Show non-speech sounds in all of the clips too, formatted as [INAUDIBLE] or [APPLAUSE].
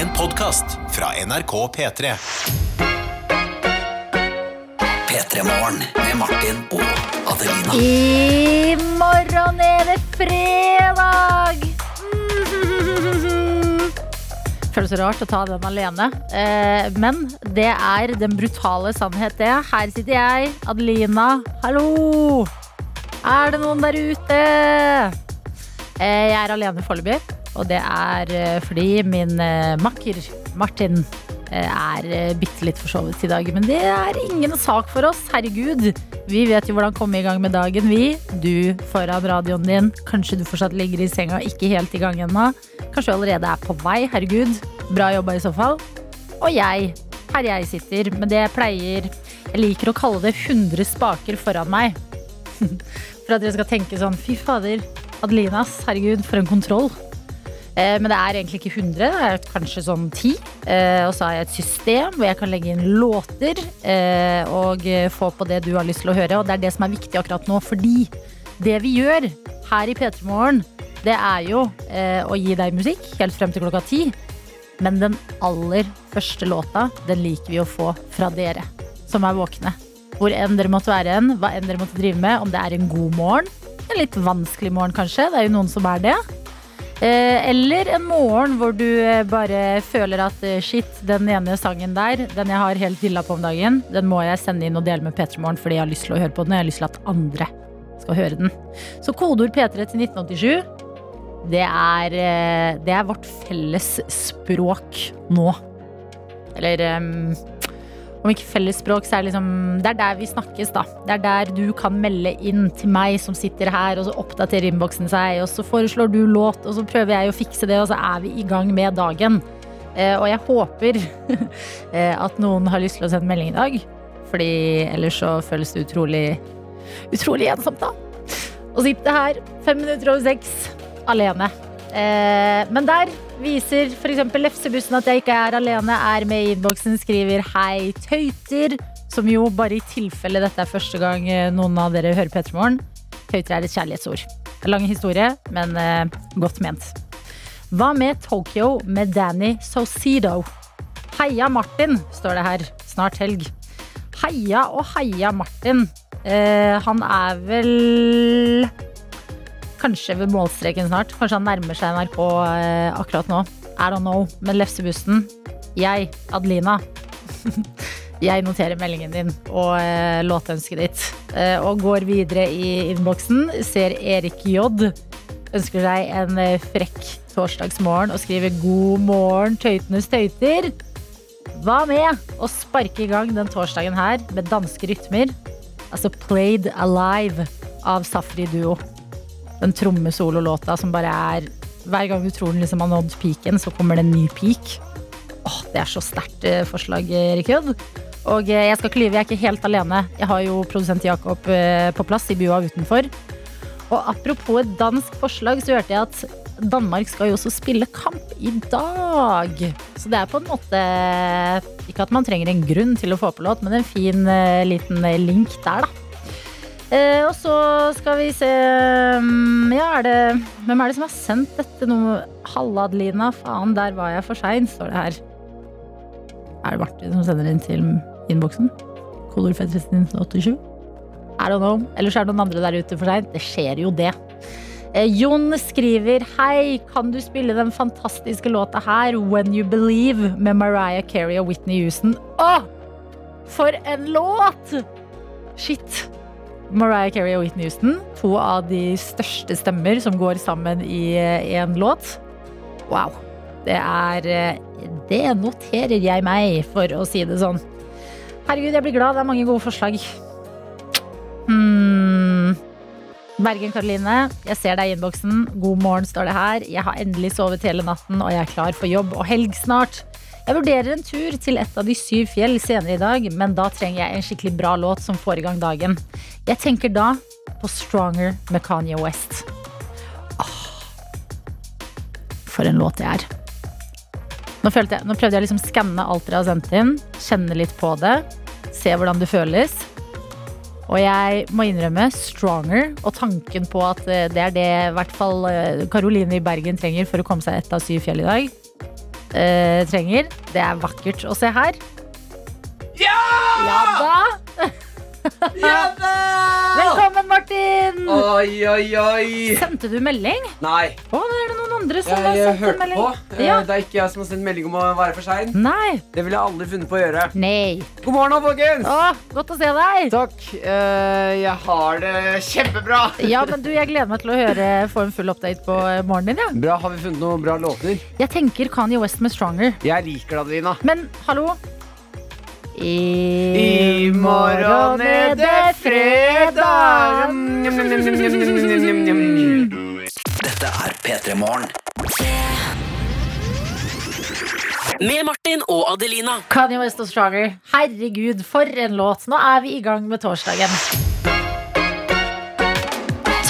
En podkast fra NRK P3. P3 Morgen med Martin og Adelina. I morgen er det fredag! [LAUGHS] Føles rart å ta den alene. Eh, men det er den brutale sannhet, det. Her sitter jeg, Adelina. Hallo! Er det noen der ute? Eh, jeg er alene foreløpig. Og det er eh, fordi min eh, makker Martin eh, er bitte litt forsovet i dag. Men det er ingen sak for oss. Herregud. Vi vet jo hvordan komme i gang med dagen, vi. Du foran radioen din. Kanskje du fortsatt ligger i senga, ikke helt i gang ennå. Kanskje du allerede er på vei. Herregud. Bra jobba i så fall. Og jeg. Her jeg sitter. med det jeg pleier Jeg liker å kalle det 100 spaker foran meg. [LAUGHS] For at dere skal tenke sånn Fy fader, Adelinas, herregud, for en kontroll. Eh, Men det er egentlig ikke 100, det er kanskje sånn 10. Eh, Og så har jeg et system hvor jeg kan legge inn låter eh, og få på det du har lyst til å høre. Og det er det som er viktig akkurat nå, fordi det vi gjør her i P3 Morgen, det er jo å gi deg musikk helt frem til klokka ti. Men den aller første låta, den liker vi å få fra dere som er våkne. Hvor enn dere måtte være hen, hva enn dere måtte drive med, om det er en god morgen, en litt vanskelig morgen kanskje, det er jo noen som er det. Eh, Eller en morgen hvor du eh, bare føler at eh, shit, den ene sangen der, den jeg har helt dilla på om dagen, den må jeg sende inn og dele med P3 Morgen fordi jeg har lyst til å høre på den, og jeg har lyst til at andre skal høre den. Så kodeord P3 til 1987, det er, det er vårt felles språk nå. Eller em, om ikke fellesspråk, så er det liksom Det er der vi snakkes, da. Det er der du kan melde inn til meg som sitter her, og så oppdaterer innboksen seg, og så foreslår du låt, og så prøver jeg å fikse det, og så er vi i gang med dagen. Eh, og jeg håper [LAUGHS] eh, at noen har lyst til å sende melding i dag, fordi ellers så føles det utrolig utrolig ensomt, da. Å sitte her fem minutter over seks alene. Eh, men der viser f.eks. Lefsebussen at jeg ikke er alene, er med i innboksen, skriver 'hei, tøyter', som jo bare i tilfelle dette er første gang eh, noen av dere hører P3 Morgen. Tøyter er et kjærlighetsord. Lang historie, men eh, godt ment. Hva med Tokyo med Danny Saucedo? Heia Martin, står det her. Snart helg. Heia og heia Martin. Eh, han er vel kanskje ved målstreken snart. Kanskje han nærmer seg NRK eh, akkurat nå. I don't know. Men Lefsebussen, jeg, Adelina [LAUGHS] Jeg noterer meldingen din og eh, låtønsket ditt. Eh, og går videre i innboksen. Ser Erik J. Ønsker seg en frekk torsdagsmorgen og skriver 'God morgen, tøytenes tøyter'. Hva med å sparke i gang den torsdagen her med danske rytmer? Altså 'Played Alive' av Safri Duo. Den trommesololåta som bare er Hver gang du tror den liksom har nådd peaken, så kommer det en ny peak. Åh, det er så sterkt eh, forslag, Rikud. Og eh, jeg skal klyve, jeg er ikke helt alene. Jeg har jo produsent Jakob eh, på plass i bua utenfor. Og apropos et dansk forslag, så hørte jeg at Danmark skal jo også spille kamp i dag. Så det er på en måte Ikke at man trenger en grunn til å få på låt, men en fin eh, liten eh, link der, da. Eh, og så skal vi se mm, Ja, er det Hvem er det som har sendt dette nå? Halla, Adelina. Faen, der var jeg for sein, står det her. Er det Martin som sender inn til innboksen? Kodord 1987? I don't know. så er det noen andre der ute for seint. Det skjer jo det. Eh, Jon skriver Hei, kan du spille den fantastiske låta her When You Believe med Mariah Carey og Whitney Houston? Å! For en låt! Shit. Mariah Carey og Whitney Houston, to av de største stemmer som går sammen i én låt. Wow. Det er eh, Det noterer jeg meg, for å si det sånn. Herregud, jeg blir glad. Det er mange gode forslag. Hmm. Bergen Karoline, jeg ser deg i innboksen. God morgen, står det her. Jeg har endelig sovet hele natten, og jeg er klar for jobb og helg snart. Jeg vurderer en tur til et av de syv fjell senere i dag, men da trenger jeg en skikkelig bra låt som får i gang dagen. Jeg tenker da på Stronger med Kanye West. Åh. For en låt det er. Nå, jeg, nå prøvde jeg liksom skanne alt dere har sendt inn, kjenne litt på det, se hvordan det føles. Og jeg må innrømme Stronger og tanken på at eh, det er det i hvert fall eh, Karoline i Bergen trenger for å komme seg ett av syv fjell i dag. Eh, trenger. Det er vakkert. å se her. Ja! da! [LAUGHS] Ja da! Velkommen, Martin! Oi, oi, oi. Sendte du melding? Nei, Å, det er andre som jeg, har sendt en hørte melding. på. Eh, Ja. Det er ikke jeg som har sendt melding om å være for sein. Nei. Det ville jeg aldri funnet på å gjøre. Nei. God morgen, folkens! Å, godt å se deg. Takk. Eh, jeg har det kjempebra. Ja, men du, Jeg gleder meg til å høre få en full update på eh, morgenen din. Ja. Bra, Har vi funnet noen bra låter? Jeg tenker Kanye West med 'Stronger'. Jeg liker det, Adelina. Men hallo? I, I morgen er det fredag. Dette er P3 Morgen. Med Martin og Adelina. Kanye West og 'Stronger'. Herregud, for en låt! Nå er vi i gang med torsdagen.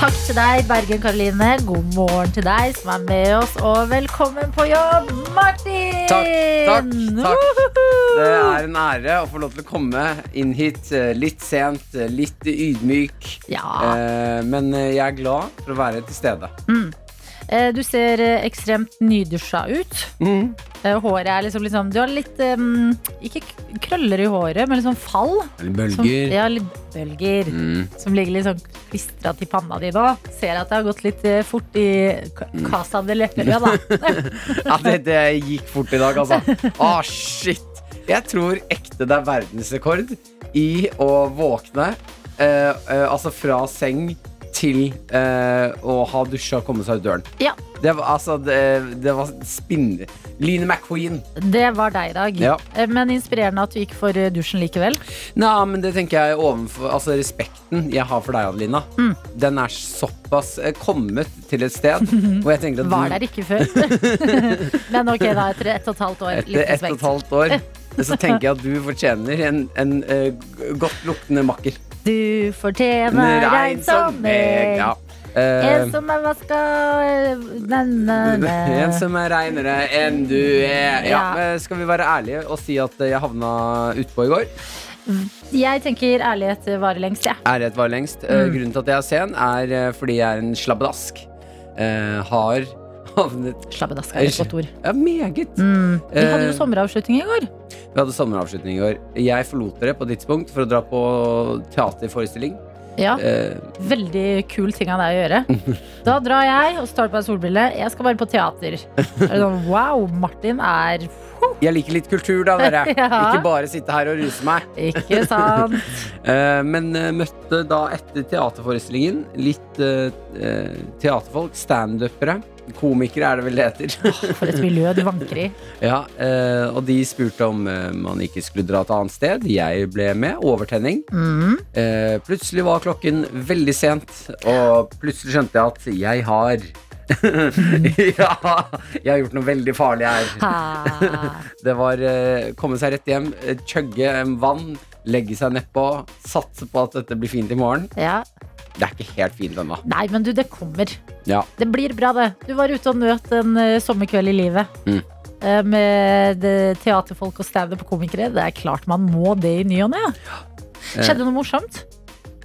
Takk til deg, Bergen Karoline. God morgen til deg som er med oss, og velkommen på jobb, Martin! Takk, takk, takk. Det er en ære å få lov til å komme inn hit eh, litt sent, eh, litt ydmyk. Ja. Eh, Men jeg er glad for å være til stede. Eh, Du ser eh, ekstremt nydusja ut. Mm. Eh, Håret er liksom, liksom Du har litt um, Ikke krøller i håret, men liksom fall. Eller Som, bølger. ja, litt bølger. Mm. Som ligger litt sånn klistra til panna di nå. Ser at det har gått litt eh, fort i K- Casa de [LAUGHS] Lepperia, da. Ja, det, det gikk fort i dag, altså. Å, [LAUGHS] shit. Jeg tror ekte det er verdensrekord i å våkne eh, eh, altså fra seng til eh, å ha dusja og komme seg ut døren. Ja. Det var altså Det, det var spinn... Line McQueen. Det var deg i dag. Ja. Eh, Men inspirerende at du gikk for eh, dusjen likevel. Nei, men det tenker jeg overfor Altså respekten jeg har for deg, Adelina, Mm. den er såpass eh, kommet til et sted [LAUGHS] hvor jeg tenker at Var der ikke før. [LAUGHS] [LAUGHS] Men ok, da, etter ett og et halvt år. etter ett og et halvt år så tenker jeg at du fortjener en, en uh, godt luktende makker. Du fortjener en som meg. Ja. Uh, En som er vaska [LAUGHS] en som er reinere enn du er. Ja, Ja. Skal vi være ærlige og si at jeg havna utpå i går? Jeg tenker ærlighet varer lengst, jeg. Ærlighet var lengst. Eh, Mm. Grunnen til at jeg er sen, er eh, fordi jeg er en slabbedask. Uh, har havnet Slabbedask er et godt ord. Ja, meget. Mm. Vi hadde jo Eh, sommeravslutning i går. Vi hadde sommeravslutning i går. Jeg forlot dere på et tidspunkt for å dra på teaterforestilling. Ja, uh, Veldig kul ting av deg å gjøre. [LAUGHS] Da drar jeg og starter på en solbrille. Jeg skal bare på teater. Er sånn, wow, Martin er jeg liker litt kultur, da, dere. [LAUGHS] Ja. Ikke bare sitte her og ruse meg. Ikke sant? [LAUGHS] Eh, men møtte da etter teaterforestillingen litt teaterfolk, standupere. Komikere er det vel det heter. For et miljø du vanker i. [LAUGHS] ja, eh, og de spurte om eh, man ikke skulle dra et annet sted. Jeg ble med. Overtenning. Mm. Eh, plutselig var klokken veldig sent, og plutselig skjønte jeg at jeg har [LAUGHS] Ja, jeg har gjort noe veldig farlig her. [LAUGHS] Det var eh, komme seg rett hjem, chugge vann, legge seg nedpå, satse på at dette blir fint i morgen. Ja. Det er ikke helt fint ennå. Nei, men du, det kommer. Ja. Det blir bra, det. Du var ute og nøt en uh, sommerkveld i livet. Mm. Eh, Med teaterfolk og standup-komikere. Det er klart man må det i ny og ne. Skjedde noe morsomt?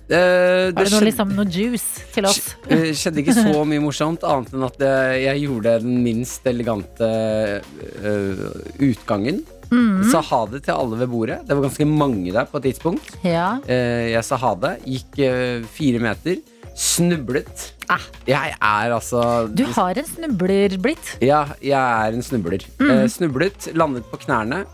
Eh, Var det noe, liksom, noe juice til oss? eh, skjedde ikke så mye morsomt, annet enn at jeg, jeg gjorde den minst elegante uh, utgangen. Mm. Sa ha det til alle ved bordet. Det var ganske mange der på et tidspunkt. Ja. Eh, jeg sa ha det. Gikk eh, fire meter. Snublet. Ah. Jeg er altså Du har en snubler blitt. Ja, jeg er en snubler. Mm. Eh, snublet, landet på knærne.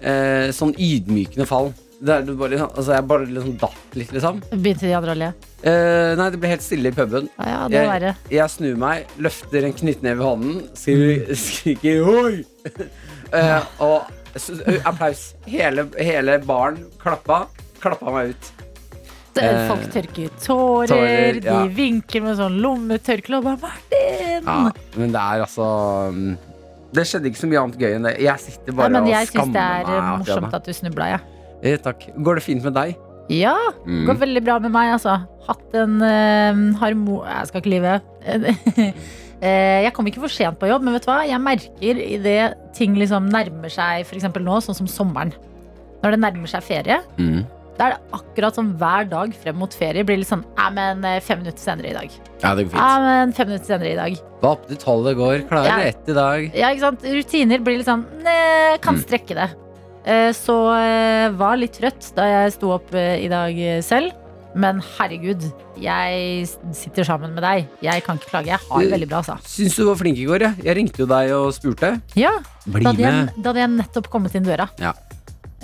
Eh, sånn ydmykende fall. Det bare, altså jeg bare liksom datt litt, liksom. Begynte de andre å le. Eh, nei, det ble helt stille i puben. Ah, ja, det var. Jeg, jeg snur meg, løfter en knyttneve i hånden, skriker, skriker 'oi'! [LAUGHS] Eh, og applaus. Hele, hele baren klappa. Klappa meg ut. Eh, Folk tørker tårer, tårer, ja. de vinker med sånn lommetørkle og bare 'Martin!' Ja, men det er altså mm, Det skjedde ikke så mye annet gøy enn det. Jeg sitter Nei, bare men og jeg syns det er meg. morsomt at du snubla, jeg. Eh, takk. Går det fint med deg? Ja. Mm. Går veldig bra med meg, altså. Hatt en uh, harmo... Jeg skal ikke lyve. [LAUGHS] Eh, jeg kom ikke for sent på jobb, men vet du hva? Jeg merker idet ting liksom nærmer seg, f.eks. nå, sånn som sommeren. Når det nærmer seg ferie, Mm. Da er det akkurat som hver dag frem mot ferie blir litt sånn Ja, men eh, fem minutter senere i dag. Ja, det går Ja, fint. men fem minutter senere i dag. Hva opp til tolv det går, klarer Ja. ett i dag. Ja, ikke sant? Rutiner blir litt sånn ne, Kan Mm. strekke det. Eh, Så var litt trøtt da jeg sto opp i dag selv. Men herregud, jeg sitter sammen med deg. Jeg kan ikke klage. Jeg har det veldig bra, altså. Syns du var flink i går, jeg. Jeg ringte jo deg og spurte. Ja, Bli da hadde, jeg, da hadde jeg nettopp kommet inn døra. Ja.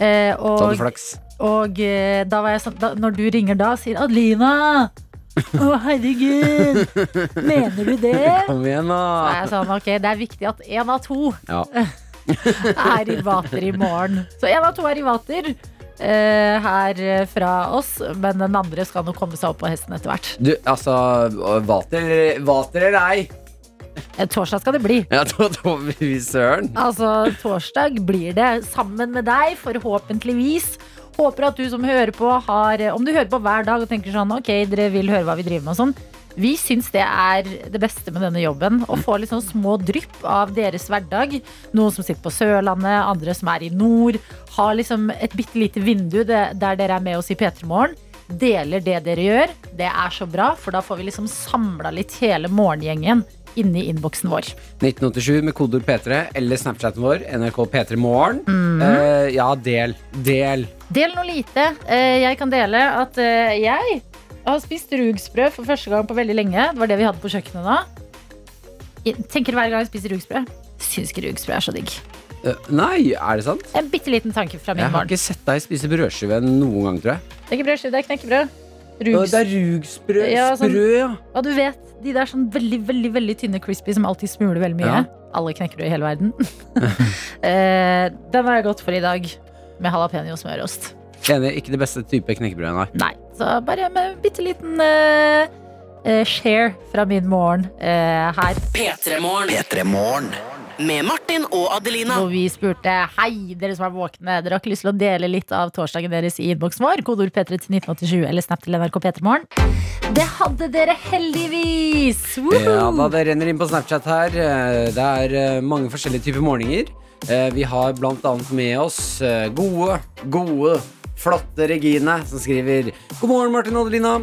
Eh, og, hadde det flaks. og eh, da var jeg sånn da, Når du ringer da, sier Adelina Å, herregud! Mener du det? [LAUGHS] Kom igjen, Da er jeg sånn, ok, Det er viktig at én av to Ja. [LAUGHS] er i vater i morgen. Så én av to er i vater eh, her eh, fra oss, men den andre skal nå komme seg opp på hesten etter hvert. Du, altså Vater, vater eller ei? Eh, Torsdag skal det bli. Ja, [LAUGHS] da vi søren. Altså, torsdag blir det sammen med deg, forhåpentligvis. Håper at du som hører på, har Om du hører på hver dag og tenker sånn Ok, dere vil høre hva vi driver med og sånn. Vi syns det er det beste med denne jobben. Å få litt sånn små drypp av deres hverdag. Noen som sitter på Sørlandet, andre som er i nord. Har liksom et bitte lite vindu der dere er med oss i P3 Morgen. Deler det dere gjør. Det er så bra, for da får vi liksom samla litt hele morgengjengen inni innboksen vår. 1987 med kodeord P3 eller Snapchaten vår, NRK P3 Morgen. Mm. Uh, ja, del. Del. Del noe lite. Uh, Jeg kan dele at uh, jeg har spist rugsprø for første gang på veldig lenge. Det var det vi hadde på kjøkkenet da. Jeg tenker hver gang jeg spiser rugsprø. Syns ikke rugsprø er så digg. Uh, nei, er det sant? En bitte liten tanke fra min barn. Jeg har barn. ikke sett deg spise brødskive noen gang, tror jeg. Det er ikke brødskive, det er knekkebrød. Rugs. det er rugsprø. Ja, sånn- Sprø, ja. Og du vet, de der sånn veldig, veldig veldig tynne crispy som alltid smuler veldig mye. Ja. Alle knekkebrød i hele verden. uh, [LAUGHS] den har jeg gått for i dag. Med jalapeño og smørost. Enig, ikke det beste type knekkebrød, nei. Nei, så bare med en bitte liten eh, eh, share fra min morgen uh, her. P3 Morgen P3 Morgen. med Martin og Adelina. Hvor vi spurte Hei, dere som er våkne, dere har ikke lyst til å dele litt av torsdagen deres i innboksen vår? Kodeord P3 til 1987 eller snap til NRK P3morgen. Det hadde dere heldigvis! Woohoo! Ja, da det renner inn på Snapchat her. Det er mange forskjellige typer morgener. Eh, Vi har blant annet med oss gode, gode, flotte Regine, som skriver God morgen, Martin og Adelina.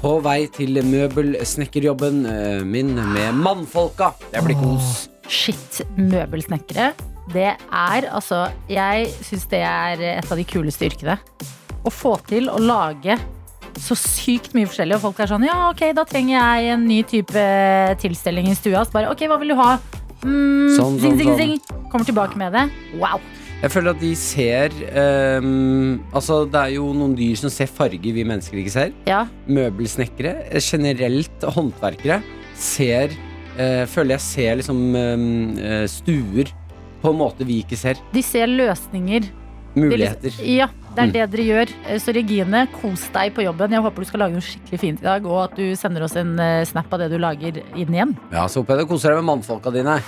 På vei til møbelsnekkerjobben eh, min med mannfolka. Det blir kos. Shit, møbelsnekkere. Det er altså Jeg syns det er et av de kuleste yrkene. Å få til å lage så sykt mye forskjellig, og folk er sånn Ja, ok, da trenger jeg en ny type tilstelning i stua. Så bare, ok, hva vil du ha? Mm, Sånn, zing, sånn, zing, sånn. zing. Kommer tilbake med det. Wow. Jeg føler at de ser um, Altså, det er jo noen dyr som ser farger vi mennesker ikke ser. Ja, Møbelsnekkere, eh, generelt håndverkere, ser uh, Føler jeg ser liksom eh, stuer på en måte vi ikke ser. de ser løsninger. Er Muligheter. De, Ja, det er Mm. det dere gjør. Eh, Så Regine, kos deg på jobben. Jeg håper du skal lage noe skikkelig fint i dag, og at du sender oss en eh, snap av det du lager inn igjen. Ja, så håper jeg du koser deg med mannfolka dine.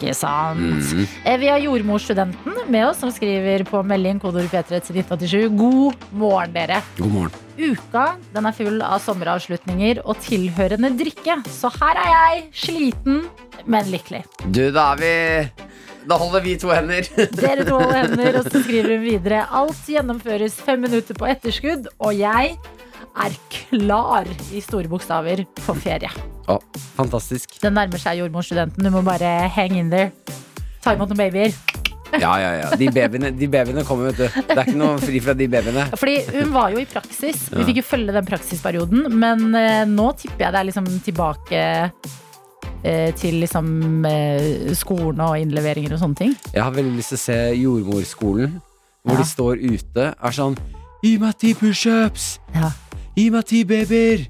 Ikke sant? Eh, Vi har jordmorstudenten med oss, som skriver på melding kodeord P3 til 1987. God morgen, dere. God morgen. Uka den er full av sommeravslutninger og tilhørende drikke. Så her er jeg, sliten, men lykkelig. Du, da er vi Da holder vi to hender. [LAUGHS] Dere to holder hender, og så skriver hun videre. Alt gjennomføres fem minutter på etterskudd, og jeg er klar i store bokstaver for ferie. Å, fantastisk. Den nærmer seg jordmorstudenten. Du må bare hang in there. Ta imot noen babyer. Ja, ja, ja. De babyene, de babyene kommer, vet du. Det er ikke noe fri fra de babyene. Fordi hun var jo i praksis. Vi fikk jo følge den praksisperioden. Men eh, nå tipper jeg det er liksom tilbake til liksom eh, skolen og innleveringer og sånne ting. Jeg har veldig lyst til å se jordmorskolen, hvor Ja. de står ute, er sånn Gi meg ti pushups! Ja. Gi meg ti babyer!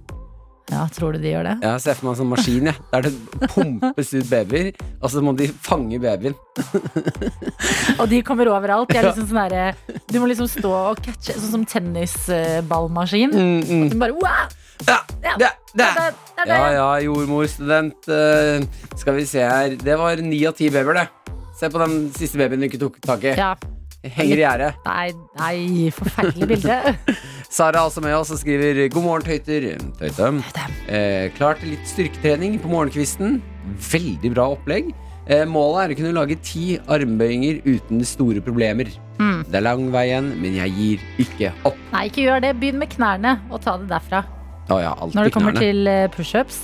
ja, tror du de gjør det? Jeg ser for meg en sånn maskin, jeg. Der det pumpes ut babyer, og så må de fange babyen. [LAUGHS] Og de kommer overalt. De er liksom sånn herre- du må liksom stå og catche, sånn som tennisballmaskin. Mm, mm. Du bare wow! Ja, Ja. Ja, ja, jordmorstudent. Uh, skal vi se her. Det var ni av ti babyer, det. Se på den siste babyen du ikke tok tak i. Ja. Henger i gjerdet. Nei, nei, forferdelig bilde. [LAUGHS] Sara er altså med oss og skriver God morgen, tøyter. Tøyte. Eh, klar til litt styrketrening på morgenkvisten. Veldig bra opplegg. Eh, målet er å kunne lage ti armbøyinger uten store problemer. Mm. Det er lang vei igjen, men jeg gir ikke opp. Nei, ikke gjør det. Begynn med knærne og ta det derfra. Å ja, alltid Når det kommer til eh, pushups.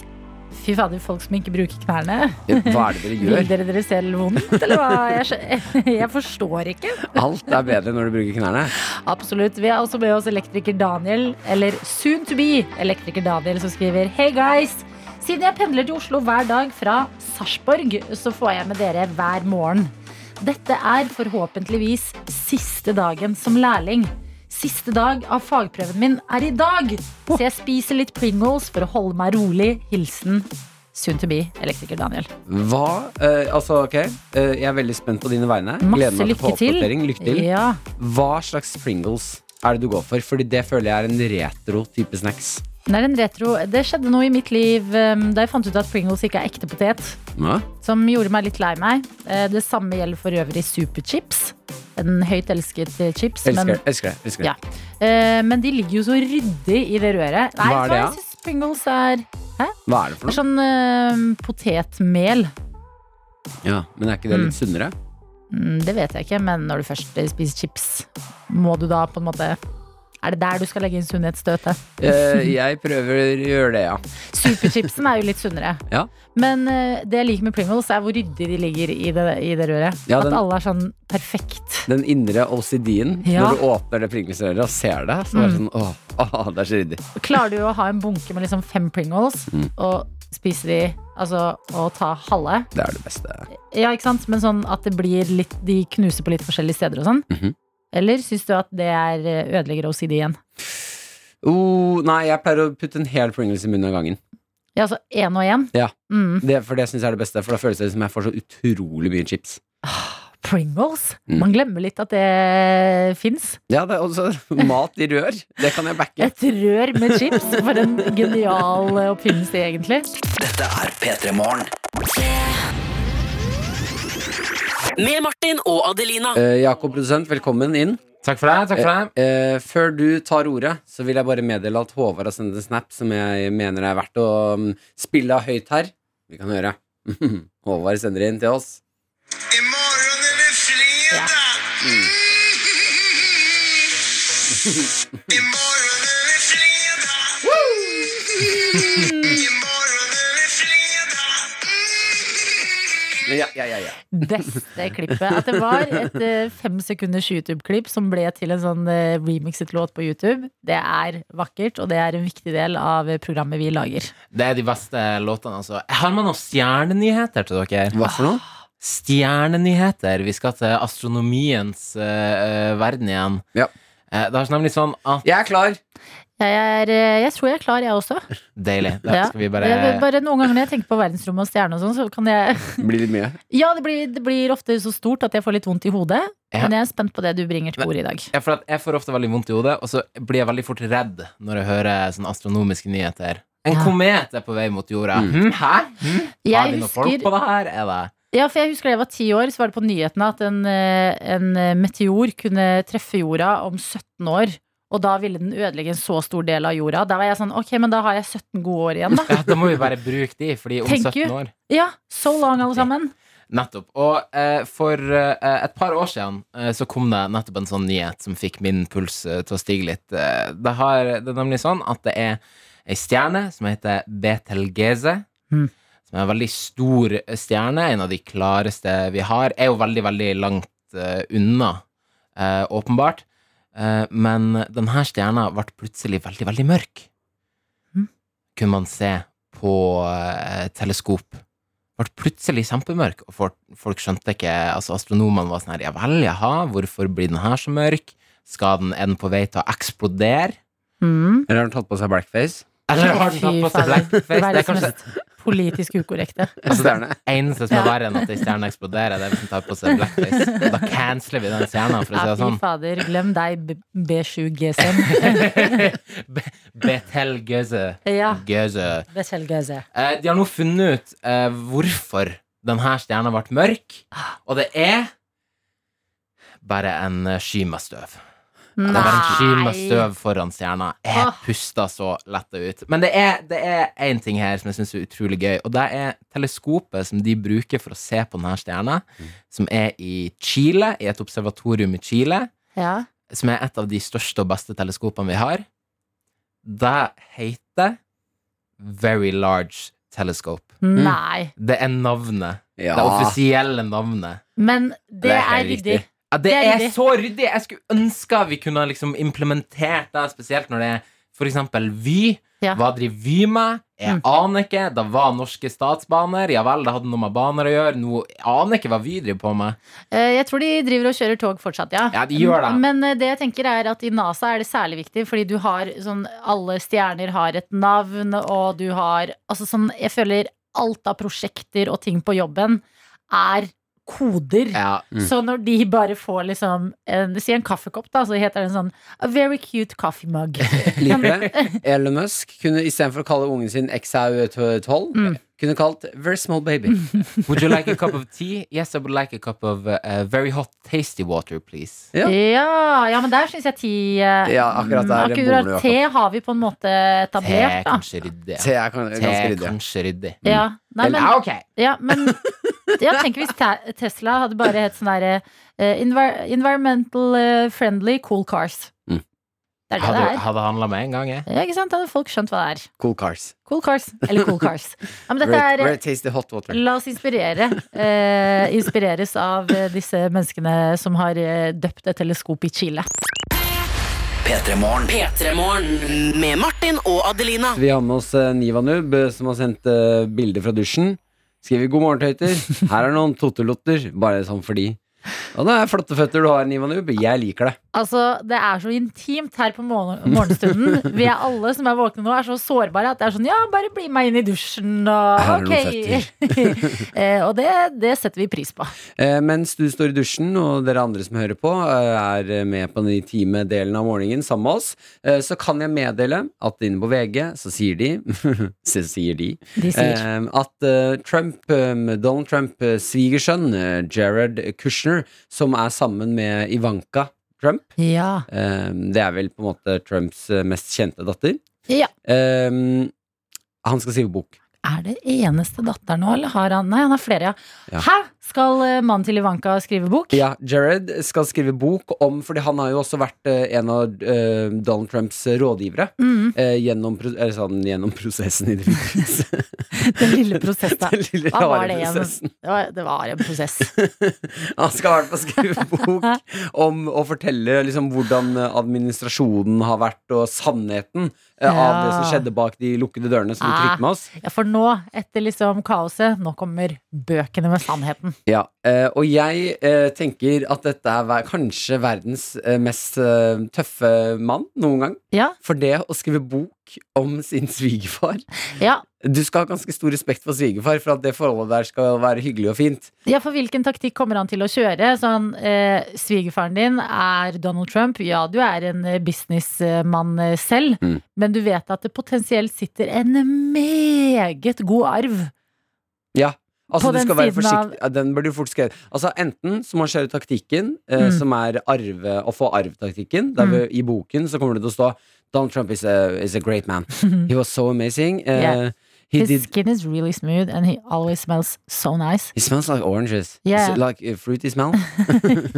Fy fader, folk som ikke bruker knærne. Hva er det dere gjør? [LAUGHS] Vil dere dere selv vondt, eller hva? Jeg, [LAUGHS] jeg forstår ikke. Alt er bedre når du bruker knærne. Absolutt. Vi har også med oss elektriker Daniel, eller soon to be elektriker Daniel, som skriver Hei guys! Siden jeg pendler til Oslo hver dag fra Sarpsborg, så får jeg med dere hver morgen. Dette er forhåpentligvis siste dagen som lærling. Siste dag av fagprøven min er i dag, så jeg spiser litt Pringles for å holde meg rolig. Hilsen soon to be elektriker Daniel. Hva eh, Altså, ok. eh, jeg er veldig spent på dine vegne. Gleder Masse meg til å få lykke til. oppdatering. Lykke til. Ja. Hva slags Pringles er det du går for? Fordi det føler jeg er en retro type snacks. Det er en retro. Det skjedde noe i mitt liv um, da jeg fant ut at Pringles ikke er ekte potet. Ja. som gjorde meg litt lei meg. Eh, Det samme gjelder for øvrig superchips. En høyt elsket eh, chips. Elsker Men. Elsker. Elsker. Ja. eh, men de ligger jo så ryddig i det røret. Nei, Hva er det, Jeg synes Pringles er, Hva er det for noe? Det er sånn uh, potetmel. Ja, Men er ikke det litt sunnere? Mm, det vet jeg ikke, men når du først spiser chips, må du da på en måte Er det der du skal legge inn sunnhetsstøtet? Eh, jeg prøver å gjøre det, ja. Superchipsen er jo litt sunnere. Ja. Men eh, det jeg liker med Pringles, er hvor ryddig de ligger i det, i det røret. Ja, At den- alle er sånn perfekt. Den indre OCD-en Ja. når du åpner det Pringles-røret og ser det. Så er det sånn, åh, åh, det er så ryddig. Klarer du å ha en bunke med liksom fem Pringles Mm. og spise de, altså og ta halve? Det er det beste. Ja, ikke sant? Men sånn at det blir litt, de knuser på litt forskjellige steder og sånn? Mhm. Eller syns du at det er eh, ødelegger OCD igjen? Oh, nei, jeg pleier å putte en hel Pringles i munnen av gangen. Ja, altså én og én? Ja. Mm. Det, for det syns jeg er det beste, for da føles det som jeg får så utrolig mye chips. Pringles? Mm. Man glemmer litt at det fins. Ja, det er også [LAUGHS] mat i rør. Det kan jeg backe. Et rør med chips. For en genial eh, oppfinnelse, egentlig. Dette er P3 Morgen. Med Martin og Adelina. Eh, Jakob produsent, velkommen inn. Takk for det. takk for det Eh, før du tar ordet, så vil jeg bare meddele at Håvard har sendt en snap som jeg mener er verdt å um, spille av høyt her. Vi kan høre. [LAUGHS] Håvard sender inn til oss. I morgen er det fredag. [LAUGHS] I morgen er det fredag. [LAUGHS] I morgen Ja, ja, ja, ja. Beste klippet. At det var et eh, fem sekunders YouTube-klipp som ble til en sånn eh, remixet låt på YouTube. Det er vakkert, og det er en viktig del av eh, programmet vi lager. Det er de beste låtene, altså. Har man noen stjernenyheter til dere. Hva for noe? Stjernenyheter. Vi skal til astronomiens eh, eh, verden igjen. Ja. Eh, det er nemlig sånn at Jeg er klar. Jeg, er, eh, jeg tror jeg er klar, jeg også. Deilig. Da Ja. skal vi bare Jeg- bare noen ganger når jeg tenker på verdensrommet og stjerne og sånn, så kan jeg [LAUGHS] Blir litt mye. Ja, det blir, det blir ofte så stort at jeg får litt vondt i hodet. Ja. Men jeg er spent på det du bringer til bordet i dag. Ja, for jeg får ofte veldig vondt i hodet, og så blir jeg veldig fort redd når jeg hører sånne astronomiske nyheter. En Ja. komet er på vei mot jorda. Mm. Hm, hæ? Hm? Har Jeg vi noen folk på det her? Er det ja, for jeg husker da jeg var ti år, så var det på nyhetene at en, eh, en eh, meteor kunne treffe jorda om 17 år. Og da ville den ødelegge en så stor del av jorda. Da var jeg sånn, ok, men da har jeg 17 gode år igjen, da. Ja, da må vi bare bruke de, fordi om Tenk 17 you. år Ja, so long, alle sammen. Nettopp. Og eh, for eh, et par år siden eh, så kom det nettopp en sånn nyhet som fikk min puls eh, til å stige litt. Eh, det, har, det er nemlig sånn at det er ei stjerne som heter Betelgeze. Mm. Som er en veldig stor stjerne, en av de klareste vi har. Er jo veldig, veldig langt eh, unna, eh, åpenbart. Eh, men denne stjerna ble plutselig veldig, veldig mørk. Mm. Kunne man se på eh, teleskop ble plutselig kjempemørk, og folk, folk skjønte ikke Altså, astronomene var sånn her Ja vel, jaha, hvorfor blir den her så mørk? Skal den, er den på vei til å eksplodere? Mm. Eller har den tatt på seg blackface? Eller har den tatt på seg blackface? Det er Verdens kanskje politisk ukorrekte. [LAUGHS] altså, Stjerne. det eneste som er verre enn at ei stjerne eksploderer, det er hvis den tar på seg blackface. Da canceler vi den stjerna, for å si det fy sånn. fader, glem deg, B- B7GSM. [LAUGHS] Be- Betelgeuse. ja. Betelgeuse. Eh, de har nå funnet ut eh, hvorfor denne stjerna ble mørk, og det er bare en eh, sky med støv. Det er en sky med støv foran stjerna. Jeg pusta så letta ut. Men det er, det er én ting her som jeg syns er utrolig gøy, og det er teleskopet som de bruker for å se på denne stjerna, som er i Chile, i et observatorium i Chile. Ja. som er et av de største og beste teleskopene vi har, det heter Very Large Telescope. Nei. Det er navnet. Ja. Det offisielle navnet. Men det, Det er er riktig. riktig. Ja, det, Det er er, så ryddig! Jeg skulle ønske vi kunne liksom implementert det, spesielt når det er for eksempel Vy. Ja. Hva driver Vy med? Jeg Mm. aner ikke. Det var Norske Statsbaner. Ja vel, det hadde noe med baner å gjøre. Nå aner ikke hva Vy driver på med. Eh, Jeg tror de driver og kjører tog fortsatt, ja. Ja, de gjør det. Men eh, det jeg tenker er at i NASA er det særlig viktig, fordi du har sånn Alle stjerner har et navn, og du har Altså sånn Jeg føler alt av prosjekter og ting på jobben er koder. Ja, Mm. Så når de bare får liksom en, Si en kaffekopp, da, så heter den sånn A very cute coffee mug. [LAUGHS] Liker det. [LAUGHS] Elon Musk kunne istedenfor å kalle ungen sin XAU12, Mm. kunne kalt Very Small Baby. [LAUGHS] Would you like a cup of tea? Yes, I would like a cup of uh, very hot tasty water, please. Ja. Ja, ja, men der syns jeg ti uh, Ja, akkurat der Akkurat te har vi på en måte Te etablert, da. kanskje ryddig. Te er ganske ryddig. kanskje ryddig. Ja, nei, men, Eller, ok. ja, men ja, tenk hvis Tesla hadde bare hett sånn derre uh, environmental eh, friendly cool cars. Mm. Det er det Hadde, det er. hadde handla med en gang, jeg. Ja, ikke sant? Hadde folk skjønt hva det er. Cool cars. Cool cars. Eller cool cars. Ja, men dette er tasty hot water. La oss inspirere. Uh, inspireres av eh, disse menneskene som har eh, døpt et teleskop i Chile. P3 Morgen. P3 Morgen med Martin og Adelina. Vi har med oss Niva eh, som har sendt bilder fra dusjen. Skriver 'God morgen, tøyter'. Her er noen tottelotter, bare sånn fordi. Og det er flotte føtter du har, Nivanub. Jeg liker det. Altså, Det er så intimt her på morgen morgenstunden. [LAUGHS] Vi er alle som er våkne nå, er så sårbare at det er sånn Ja, bare bli meg inn i dusjen, og ok. [LAUGHS] eh, og det, det setter vi pris på. Eh, mens du står i dusjen, og dere andre som hører på, eh, er med på den intime delen av morgenen sammen med oss, eh, så kan jeg meddele at inne på VG så sier de [LAUGHS] Så sier de De sier eh, at Trump, Donald Trump, svigersønn Jared Kushner, som er sammen med Ivanka Trump ja. eh, Det er vel på en måte Trumps eh, mest kjente datter. ja. Eh, han skal skrive bok. Er det eneste datteren nå, eller har han Nei, han har flere, ja. Ja. Hæ? Skal eh, mannen til Ivanka skrive bok? Ja, Jared skal skrive bok om Fordi han har jo også vært eh, en av eh, Donald Trumps rådgivere. Mm, gjennom, eller sånn, gjennom prosessen i det hvite [LAUGHS] den lille prosessen. [LAUGHS] Den lille Hva var det igjen? Det var, en prosess. [LAUGHS] Han skal i hvert fall skrive bok om å fortelle liksom, hvordan administrasjonen har vært, og sannheten ja. av det som skjedde bak de lukkede dørene som du Ah. trykket med oss. Ja, for nå, etter liksom kaoset, nå kommer bøkene med sannheten. Ja, eh, og jeg eh, tenker at dette er kanskje verdens eh, mest tøffe mann noen gang. Ja, For det å skrive bok om sin svigerfar ja. Du skal ha ganske stor respekt for svigerfar for at det forholdet der skal være hyggelig og fint. Ja, for hvilken taktikk kommer han til å kjøre? Sånn, eh, Svigerfaren din er Donald Trump. Ja, du er en eh, businessmann eh, selv, Mm. men du vet at det potensielt sitter en meget god arv. Ja Altså du skal være forsiktig Av... Den burde du fort skrevet Altså Enten så må man kjøre taktikken eh, Mm. Som er arve, å få arvtaktikken Der Mm. I boken så kommer det til å stå Donald Trump is a, is a great man He was so amazing [LAUGHS] uh, Yeah. His did skin is really smooth and he always smells so nice. He smells like oranges Yeah. Is Like a fruity smell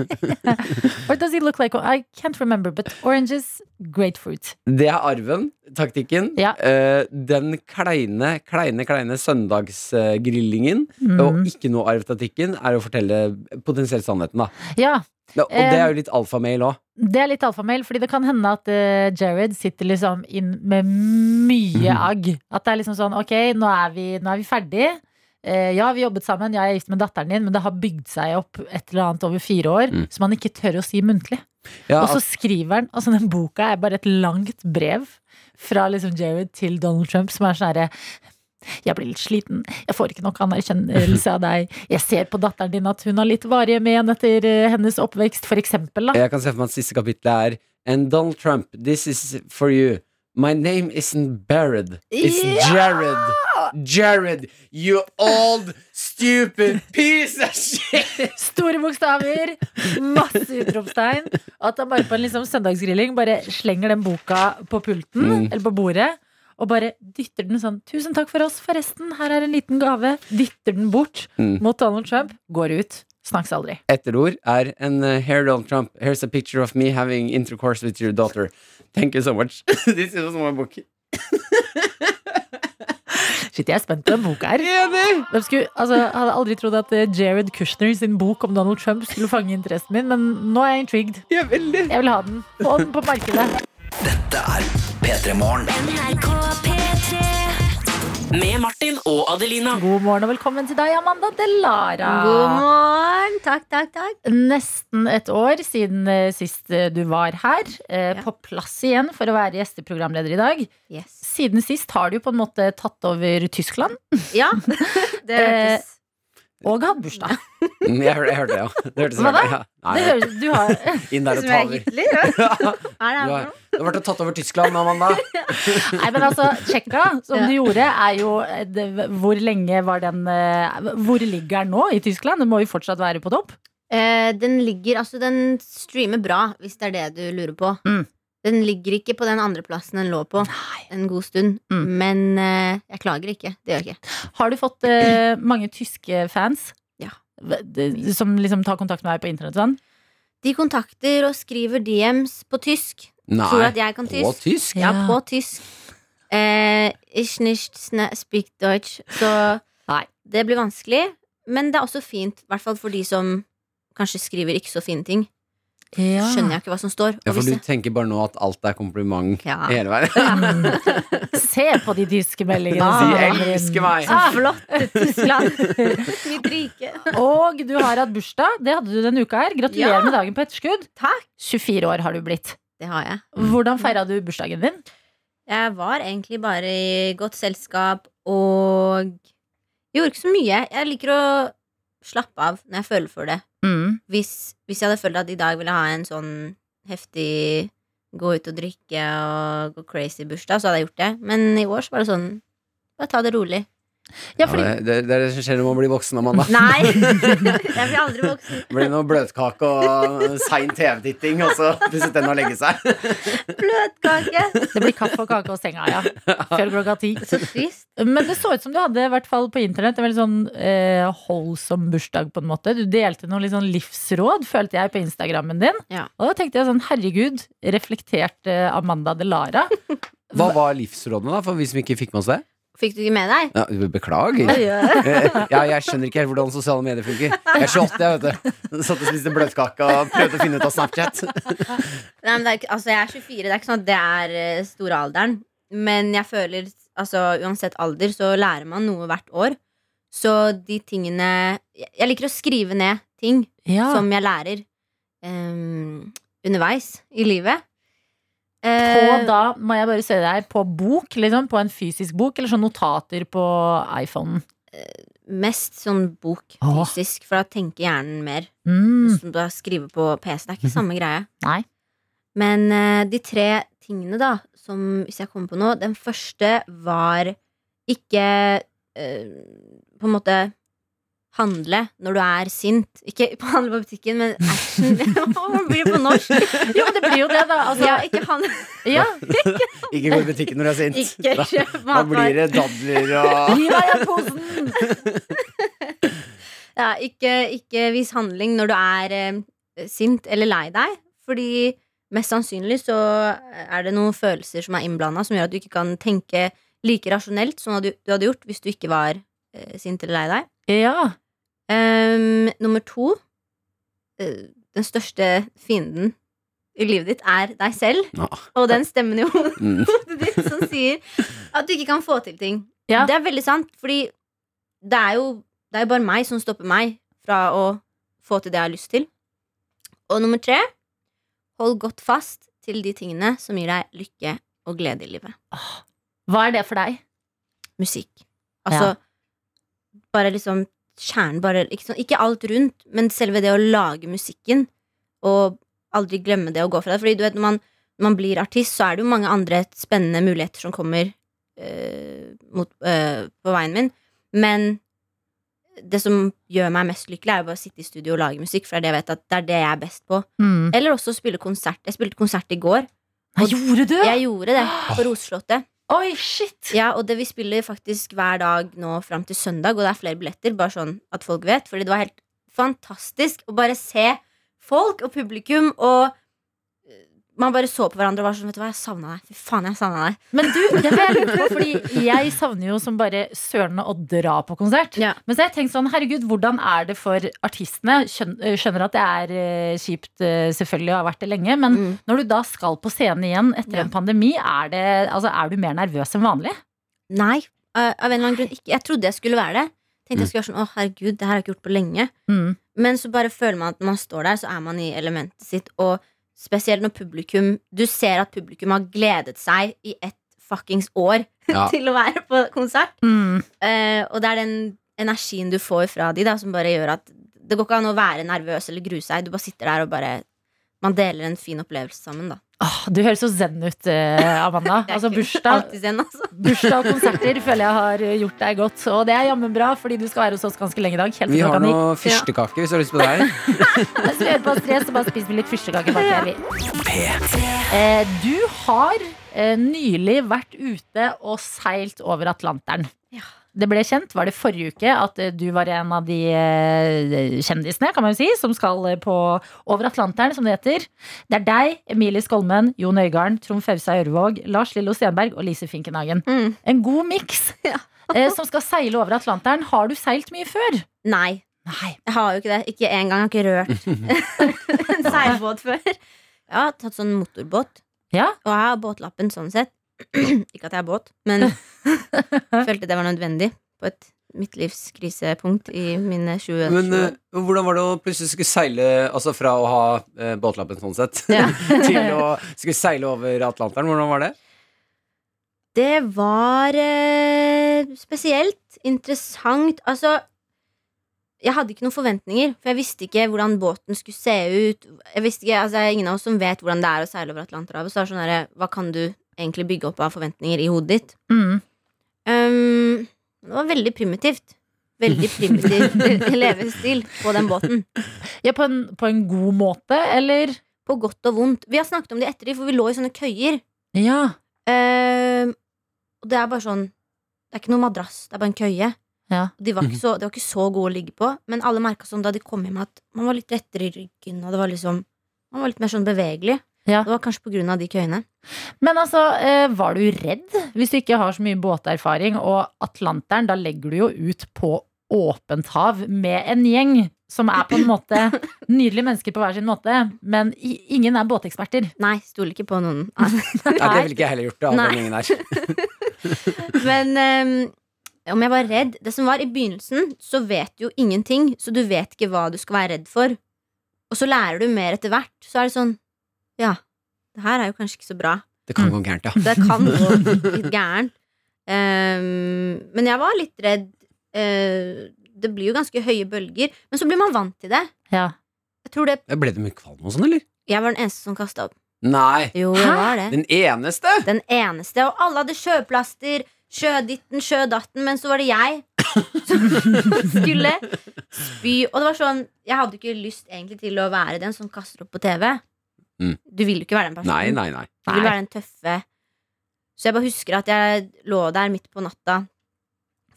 [LAUGHS] Or does he look like I can't remember, but oranges, grapefruit. Det er arven, taktikken Ja. Uh, Den kleine, kleine, kleine søndagsgrillingen Mm. Og ikke noe arvtaktikken Er å fortelle potensielt sannheten da Ja, Ja, Og det er jo litt alfamail også det er litt alfamail, fordi det kan hende at eh, Jared sitter liksom inn med mye agg. At det er liksom sånn, ok, nå er vi, nå er vi ferdig. Eh, ja, vi jobbet sammen, ja, jeg er gift med datteren din, men det har bygd seg opp et eller annet over fire år Mm. som han ikke tør å si muntlig. ja, Og så skriver han, altså den boka er bare et langt brev fra liksom Jared til Donald Trump, som er sånn herre jeg blir litt sliten, jeg får ikke nok anerkjennelse av deg. Jeg ser på datteren din at hun har litt varige men etter eh, hennes oppvekst, for eksempel. Da. Jeg kan se for meg at siste kapittelet er And Donald Trump, this is for you My name isn't Barrett It's Jared Jared, you old stupid piece of shit Store bokstaver, masse utropstegn. At han bare på en liksom søndagsgrilling bare slenger den boka på pulten, Mm. eller på bordet. Og bare dytter den sånn 'Tusen takk for oss, forresten. Her er en liten gave.' Dytter den bort Mm. mot Donald Trump. Går ut. Snakkes aldri. etterord er en uh, Here Donald Trump, here's a picture of me having intercourse with your daughter. Thank you so much. This is my book. Shit, jeg er spent på den boka her. De skulle, altså, jeg hadde aldri trodd at eh, Jared Kushner sin bok om Donald Trump skulle fange interessen min, men nå er jeg intrigued. Jeg. Jeg vil ha den. Få den på markedet. Dette er P3 Morgen. Med Martin og Adelina. God morgen og velkommen til deg, Amanda Delara. God morgen. Takk, takk, takk. Nesten et år siden eh, sist eh, du var her. eh, Ja. På plass igjen for å være gjesteprogramleder i dag. Yes. Siden sist har du på en måte tatt over Tyskland Ja, [LAUGHS] det hørtes og hatt bursdag. Mm, Jeg hørte, jeg hørte det, ja. Det hørtes Hva da? Ja. Nei, Det høres, du har, [LAUGHS] inn der og [LAUGHS] som ta er over. Hitler. ja. [LAUGHS] Er det Du har, du har vært og tatt over Tyskland, Amanda. nei, men altså, Tsjekka, som du gjorde, er jo eh, det, Hvor lenge var den eh, Hvor ligger den nå i Tyskland? Den må jo fortsatt være på topp. Eh, den ligger Altså, den streamer bra, hvis det er det du lurer på. Mm. Den ligger ikke på den andreplassen den lå på en god stund. Mm. Men eh, jeg klager ikke. Det gjør jeg ikke. Har du fått eh, mange tyske fans? Ja. Som liksom tar kontakt med deg på internett sånn? De kontakter og skriver DMs på tysk. Nei, Tror at jeg kan på tysk. tysk? Ja, Ja. på tysk. Eh, ich nicht sna- speak Deutsch. Så Nei. det blir vanskelig. Men det er også fint, i hvert fall for de som kanskje skriver ikke så fine ting. Skjønner jeg ikke hva som står. Ja, for du tenker bare nå at alt er kompliment Ja. hele veien. [LAUGHS] Se på de tyske meldingene. Ah. De elsker meg. Så flott, Tyskland! Mitt rike. Og du har hatt bursdag. Det hadde du denne uka her. Gratulerer Ja. med dagen på etterskudd. Takk. 24 år har du blitt. Det har jeg. Hvordan feira du bursdagen din? Jeg var egentlig bare i godt selskap og gjorde ikke så mye. Jeg liker å slappe av når jeg føler for det. Mm. Hvis, hvis jeg hadde følt at i dag ville ha en sånn heftig gå ut og drikke og gå crazy bursdag, så hadde jeg gjort det. Men i år så var det sånn bare ta det rolig. Ja, Ja, fordi det, det, det er det som skjer når man blir voksen, Amanda. Nei! [LAUGHS] jeg blir aldri voksen. Det blir noe bløtkake og sein TV-titting, og så pusset den å legge seg. Bløtkake. det blir kaffe og kake og senga, ja. Før klokka ti. Så trist. Men det så ut som du hadde, i hvert fall på internett, en veldig sånn eh, holdsom bursdag, på en måte. Du delte noen litt sånn livsråd, følte jeg, på Instagrammen din. Ja. Og da tenkte jeg sånn, herregud, reflekterte Amanda Delara. Hva var livsrådene, da, for vi som ikke fikk med oss det? Fikk du ikke med deg? Ja, beklager. Eh, [LAUGHS] Ja, jeg skjønner ikke helt hvordan sosiale medier funker. Jeg er 28, jeg, vet du. Satt og spiste bløtkake og prøvde å finne ut av Snapchat. [LAUGHS] Nei, men det er, altså, jeg er 24, det er ikke sånn at det er uh, store alderen. Men jeg føler, altså uansett alder, så lærer man noe hvert år. Så de tingene Jeg jeg liker å skrive ned ting Ja. som jeg lærer um, underveis i livet. På Eh, da, må jeg bare se deg, på bok, liksom? På en fysisk bok, eller sånn notater på iPhonen? mest sånn bok, fysisk, for da tenker hjernen mer. Mm. Som da skriver på PC. Det er ikke samme greie. [LAUGHS] Nei. Men eh, de tre tingene, da, som hvis jeg kommer på nå Den første var ikke eh, på en måte handle når du er sint. Ikke på handle på butikken, men action. [LAUGHS] Hva blir det på norsk? Jo, det blir jo det, da. Altså, Ja, ikke handle. ja. [LAUGHS] Ikke gå i butikken når du er sint. Ikke Da, kjøp da matvarer. blir det dadler og [LAUGHS] Ja, ja, posen! Ja, ikke, ikke vis handling når du er eh, sint eller lei deg. Fordi mest sannsynlig så er det noen følelser som er innblanda, som gjør at du ikke kan tenke like rasjonelt som du, du hadde gjort hvis du ikke var eh, sint eller lei deg. Ja. Um, nummer to eh, Den største fienden i livet ditt er deg selv. Ja. Og den stemmen i hodet Mm. [LAUGHS] ditt som sier at du ikke kan få til ting. Ja. Det er veldig sant, fordi det er jo det er jo bare meg som stopper meg fra å få til det jeg har lyst til. Og nummer tre hold godt fast til de tingene som gir deg lykke og glede i livet. Hva er det for deg? Musikk. Altså bare liksom kjernen, bare ikke, sånn, ikke alt rundt, men selve det å lage musikken, og aldri glemme det å gå fra det. Fordi du vet, når man, når man blir artist, så er det jo mange andre spennende muligheter som kommer øh, mot, øh, på veien min. Men det som gjør meg mest lykkelig, er jo bare å sitte i studio og lage musikk, for det er det jeg vet at det er det jeg er best på. Mm. Eller også spille konsert. Jeg spilte konsert i går. Nei, gjorde du? Jeg gjorde det på Roseslottet. Oi, shit! Ja, og det vi spiller faktisk hver dag nå fram til søndag, og det er flere billetter, bare sånn at folk vet. Fordi det var helt fantastisk å bare se folk og publikum og man bare så på hverandre og var sånn Vet du hva, jeg savna deg. Fy faen, jeg savna deg. Men du, det vil jeg lure på, fordi jeg savner jo som bare søren å dra på konsert. Ja. Men så har jeg tenkt sånn, herregud, hvordan er det for artistene? Øh, Skjønner at det er eh, kjipt, eh, selvfølgelig, og har vært det lenge. Men Mm. når du da skal på scenen igjen etter Ja. en pandemi, er, det, altså, er du mer nervøs enn vanlig? Nei, eh, av en eller annen grunn ikke. Jeg trodde jeg skulle være det. Tenkte Mm. jeg skulle være sånn, å herregud, det her har jeg ikke gjort på lenge. Mm. Men så bare føler man at når man står der, så er man i elementet sitt. Og spesielt når publikum Du ser at publikum har gledet seg i ett fuckings år [LAUGHS] Ja. til å være på konsert. Mm. Uh, og det er den energien du får fra de, da, som bare gjør at det går ikke an å være nervøs eller grue seg. Du bare sitter der og bare Man deler en fin opplevelse sammen, da. Åh, du høres så zen ut, eh, Amanda. Altså bursdag, zen, altså. bursdag og konserter føler jeg har eh, gjort deg godt. Og det er jammen bra, fordi du skal være hos oss ganske lenge i dag. Helt Vi har noe fyrstekake hvis du har lyst på det. [LAUGHS] Mens vi hører på stress, så bare spiser vi litt fyrstekake bak her, vi. Eh, du har eh, nylig vært ute og seilt over Atlanteren. Ja. Det ble kjent, var det forrige uke, at eh, du var en av de eh, kjendisene, kan man jo si, som skal eh, på Over Atlanteren, som det heter. Det er deg, Emilie Skolmen, Jon Øigarden, Trond Fausa Ørvåg, Lars Lillo Stenberg og Lise Finkenhagen. Mm. En god miks [LAUGHS] Ja. [LAUGHS] eh, som skal seile over Atlanteren. Har du seilt mye før? Nei. Nei. Jeg har jo ikke det. Ikke engang. Har ikke rørt [LAUGHS] en seilbåt før. Jeg har tatt sånn motorbåt, Ja? og jeg har båtlappen sånn sett. [CLEARS THROAT] ikke at jeg er båt, men [LAUGHS] [LAUGHS] følte det var nødvendig på et midtlivskrisepunkt i mine 20 Men 20 år. eh, hvordan var det å plutselig skulle seile Altså fra å ha uh, båtlappen sånn sett Ja. [LAUGHS] til å skulle seile over Atlanteren? Hvordan var det? Det var uh, spesielt interessant. Altså, jeg hadde ikke noen forventninger, for jeg visste ikke hvordan båten skulle se ut. Jeg visste ikke, altså, det er ingen av oss som vet hvordan det er å seile over Atlanterhavet. Så det er sånn der, hva kan du egentlig bygge opp av forventninger i hodet ditt? Mm. Um, det var veldig primitivt. Veldig primitiv [LAUGHS] levestil på den båten. Ja, på en, på en god måte, eller? På godt og vondt. Vi har snakket om det etter, for vi lå i sånne køyer. Ja. Uh, og det er bare sånn Det er ikke noe madrass, det er bare en køye. Ja. De var, ikke så, de var ikke så gode å ligge på, men alle merka sånn da de kom hjem at man var litt rettere i ryggen, og det var liksom Man var litt mer sånn bevegelig. Ja. Det var kanskje på grunn av de køyene. Men altså, eh, var du redd? Hvis du ikke har så mye båterfaring, og Atlanteren, da legger du jo ut på åpent hav med en gjeng som er på en måte [LAUGHS] nydelige mennesker på hver sin måte, men ingen er båteksperter. Nei, stoler ikke på noen. [LAUGHS] Nei, det ville ikke jeg heller gjort. Det, Nei. ingen her. [LAUGHS] Men um, om jeg var redd Det som var i begynnelsen, så vet du jo ingenting, så du vet ikke hva du skal være redd for. Og så lærer du mer etter hvert. Så er det sånn Ja, det her er jo kanskje ikke så bra. Det kan gå gærent, ja. Det kan gå [LAUGHS] litt gærent. Um, men jeg var litt redd. Uh, det blir jo ganske høye bølger, men så blir man vant til det. Ja. Jeg tror det Ble det mye kvalm og sånn, eller? Jeg var den eneste som kasta opp. Nei. Jo, jeg var det. Den eneste? Den eneste. Og alle hadde sjøplaster. Sjøditten, sjødatten. Men så var det jeg som [LAUGHS] skulle spy. Og det var sånn Jeg hadde ikke lyst egentlig til å være den som kaster opp på TV. Mm. Du vil jo ikke være den personen. Nei, nei, nei. Du vil være den tøffe. Så jeg bare husker at jeg lå der midt på natta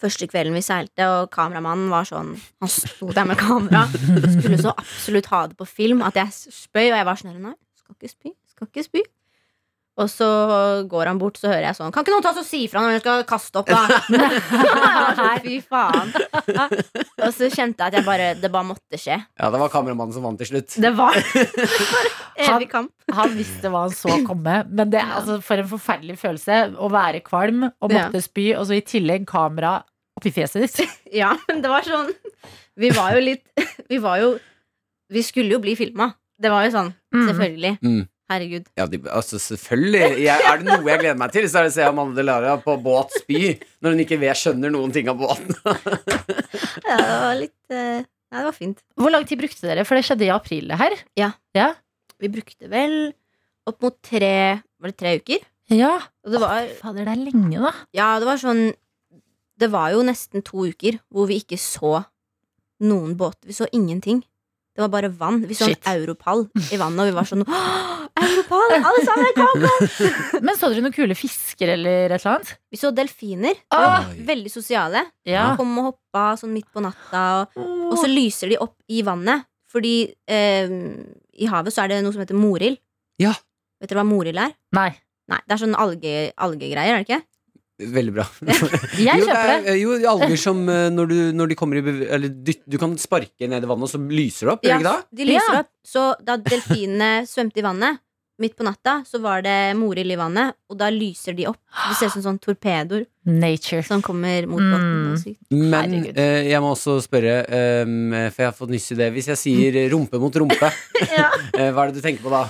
første kvelden vi seilte, og kameramannen var sånn Han sto der med kamera. Skulle så absolutt ha det på film at jeg spøy, og jeg var sånn Nei, skal ikke spy. Skal ikke spy. Og så går han bort, så hører jeg sånn Kan ikke noen ta oss og si ifra når hun skal kaste opp, da? [LAUGHS] Jeg sånn, Fy faen. Og så kjente jeg at jeg bare, det bare måtte skje. Ja, det var kameramannen som vant til slutt. Det var [LAUGHS] evig kamp. Han visste hva han så komme, men det er altså for en forferdelig følelse å være kvalm og Ja. måtte spy, og så i tillegg kamera oppi fjeset ditt. [LAUGHS] Ja, men det var sånn Vi var jo litt Vi var jo Vi skulle jo bli filma. Det var jo sånn. Mm. Selvfølgelig. Mm. Herregud. Ja, de, altså selvfølgelig. Jeg, er det noe jeg gleder meg til, så er det å se Amanda Delara på båt spy når hun ikke vet, skjønner noen ting av båten. [LAUGHS] Ja, det var litt uh, Nei, det var fint. Hvor lang tid brukte dere? For det skjedde i april, det her. Vi brukte vel opp mot tre Var det tre uker? Ja. Og det var Fader, det er lenge, da. Ja, det var sånn Det var jo nesten to uker hvor vi ikke så noen båter. Vi så ingenting. Det var bare vann. Vi så Shit. en europall i vannet, og vi var sånn «Åh, [LAUGHS] Europol! Alle sammen, kom! [LAUGHS] Men så dere noen kule fisker eller et eller annet? Vi så delfiner. De Ah. var veldig sosiale. Ja. De kom og hoppa sånn midt på natta, og, og så lyser de opp i vannet. Fordi eh, i havet så er det noe som heter morild. Ja. Vet dere hva morild er? Nei. Nei, det er sånn alge, algegreier, er det ikke? Veldig bra. [LAUGHS] Jeg [LAUGHS] jo, kjøper det. er, jo, alger som eh, når du, når de kommer i Eller du, du kan sparke ned i vannet, og så lyser det opp. Ja, ikke det? de lyser Ja. opp. Så da delfinene svømte i vannet midt på natta, så var det morild i vannet, og da lyser de opp. Det ser ut som sånn torpedoer Nature. som kommer mot Mm. båten. Er. Men eh, jeg må også spørre, um, for jeg har fått nyss i det. Hvis jeg sier rumpe mot rumpe, [LAUGHS] Ja. [LAUGHS] eh, hva er det du tenker på da?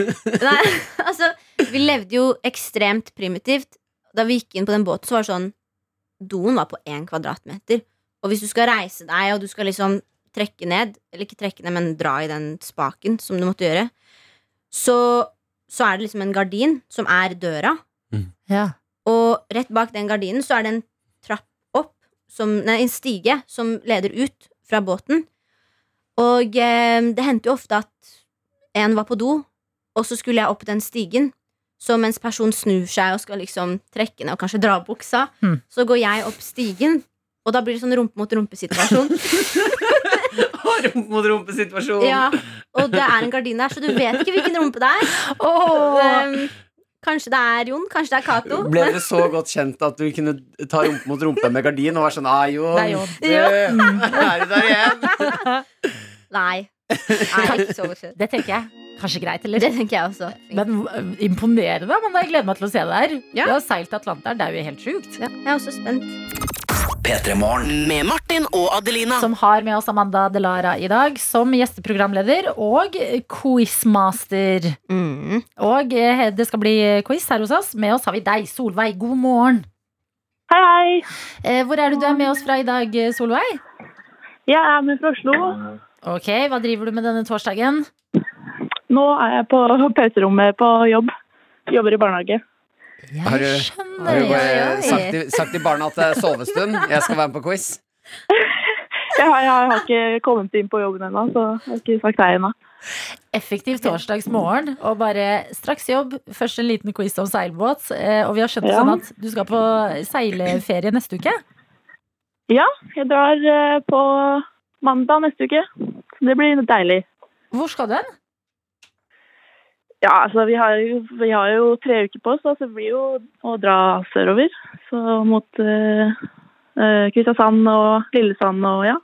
[LAUGHS] Nei, altså, vi levde jo ekstremt primitivt. Da vi gikk inn på den båten, så var det sånn Doen var på én kvadratmeter. Og hvis du skal reise deg, og du skal liksom trekke ned, eller ikke trekke ned, men dra i den spaken som du måtte gjøre, så, så er det liksom en gardin som er døra. Ja. Og rett bak den gardinen så er det en trapp opp, som, nei, en stige, som leder ut fra båten. Og eh, det hendte jo ofte at en var på do, og så skulle jeg opp den stigen. Så mens personen snur seg og skal liksom trekke ned og kanskje dra av buksa, mm. så går jeg opp stigen, og da blir det sånn rumpe mot rumpe-situasjon. [LAUGHS] [LAUGHS] [LAUGHS] mot rumpe-situasjon. ja, og det er en gardin der, så du vet ikke hvilken rumpe det er. [LAUGHS] Oh. Um, kanskje det er Jon, kanskje det er Cato. Ble dere så godt kjent at du kunne ta rumpe mot rumpe med gardin og være sånn ah, Jon, Det er Jon. er du der igjen? [LAUGHS] Nei. Nei, ikke så godt. Det tenker jeg. Kanskje greit, eller? Det tenker jeg også. Men imponerende. Men jeg gleder meg til å se det her. Ja. Du har seilt Atlanteren. Det er jo helt sjukt. Ja, jeg er også spent. P3 Morgen. Med Martin og Adelina. Som har med oss Amanda Delara i dag som gjesteprogramleder og quizmaster. Mm. Og eh, det skal bli quiz her hos oss. Med oss har vi deg, Solveig. God morgen. Hei, hei. Eh, Hvor er det du er med oss fra i dag, eh, Solveig? Jeg er med fra Oslo. Ok, Hva driver du med denne torsdagen? Nå er jeg på [LAUGHS] pauserommet på jobb. Jobber i barnehage. Jeg Har du- Har du bare sagt, til- sagt til barna at det er sovestund? Jeg skal være med på quiz. [LAUGHS] Jeg har, jeg har ikke kommet inn på jobben ennå, så jeg har ikke sagt hei ennå. Effektiv torsdagsmorgen og bare straks jobb. Først en liten quiz om seilbåt. eh, Og vi har skjønt Ja. sånn at du skal på seileferie neste uke. Ja, jeg drar eh, på mandag neste uke. Så det blir deilig. Hvor skal du hen? Ja, altså vi har, jo, vi har jo tre uker på oss, da, så det blir jo å dra sørover. Så mot eh, eh, Kristiansand og Lillesand og ja,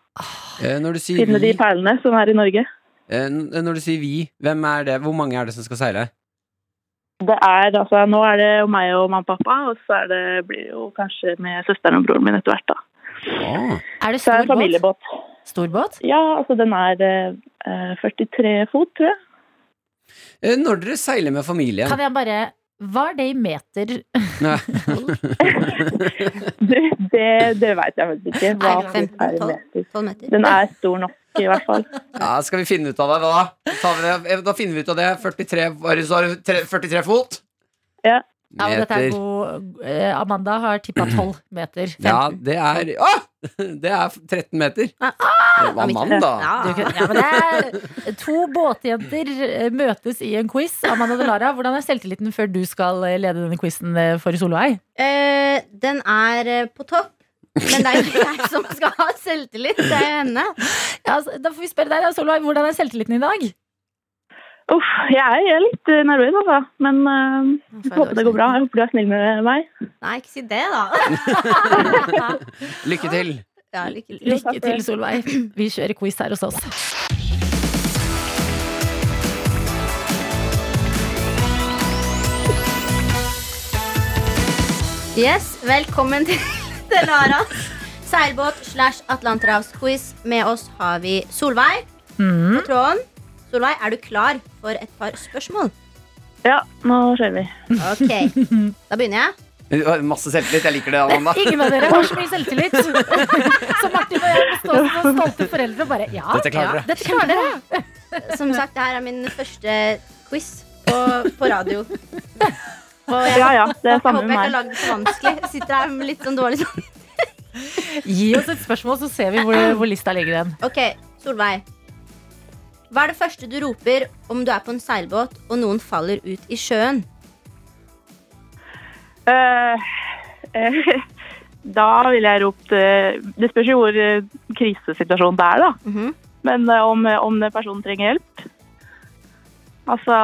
Eh, Når du sier finne de vi, perlene som er i Norge. eh, når du sier vi, hvem er det? Hvor mange er det som skal seile? Det er, altså, nå er det jo meg og mamma og pappa, og så er det, blir det jo kanskje med søsteren og broren min etter hvert. da. Å, Er det stor det er båt? familiebåt. Stor båt? Ja, altså den er eh, 43 fot, tror jeg. Eh, Når dere seiler med familien Kan jeg bare Hva er det i meter? [LAUGHS] Det, det, det veit jeg faktisk ikke. Hva Er det er i meter. 12 meter. Den er stor nok, i hvert fall. [LAUGHS] Ja, skal vi finne ut av det da? Vi? Eh, Da finner vi ut av det. 43, så har du 43 fot? Ja. Ja, men dette er god eh, Amanda har tippa 12 meter. 15. Ja, det er Å! [LAUGHS] Det er 13 meter. Ah, Det var mann, da. Ja. ja, men det er to båtjenter eh, møtes i en quiz. Amanda Delara, hvordan er selvtilliten før du skal eh, lede denne quizen eh, for Solveig? Uh, den er på topp. Men det er ikke jeg som skal ha selvtillit. Det er jo henne. Ja, altså, da får vi spørre deg, Solveig. Hvordan er selvtilliten i dag? Uff, jeg er, jeg er litt eh, nervøs, altså. Men uh, jeg håper det går bra. Jeg håper du er snill med meg. Nei, ikke si det, da. [LAUGHS] Lykke til. Ja, lykke til. Lykke til, Solveig. Vi kjører quiz her hos oss. Yes, velkommen til [LAUGHS] Delaras seilbåt slash atlanterhavsquiz. Med oss har vi Solveig Mm. på tråden. Solveig, er du klar for et par spørsmål? Ja, nå kjører vi. Ok, da begynner jeg. Du har Masse selvtillit. Jeg liker det, Amanda. [LAUGHS] Ingen av dere har så mye selvtillit. [LAUGHS] Så Martin og jeg må stå som stolte foreldre og bare Ja, Dette klarer ja, dere. dette klarer dere. Som sagt, det her er min første quiz på, på radio. Og [LAUGHS] jeg, Ja, ja, det er samme håper med jeg ikke har meg. lagd det så vanskelig. Sitter her med litt sånn dårlig sånn. Gi oss et spørsmål, så ser vi hvor, hvor lista ligger den. Ok, Solveig. Hva er det første du roper om du er på en seilbåt og noen faller ut i sjøen? Uh, uh, da ville jeg ropt uh, Det spørs jo hvor krisesituasjonen det er, da. Mhm. Men eh, om, om personen trenger hjelp Altså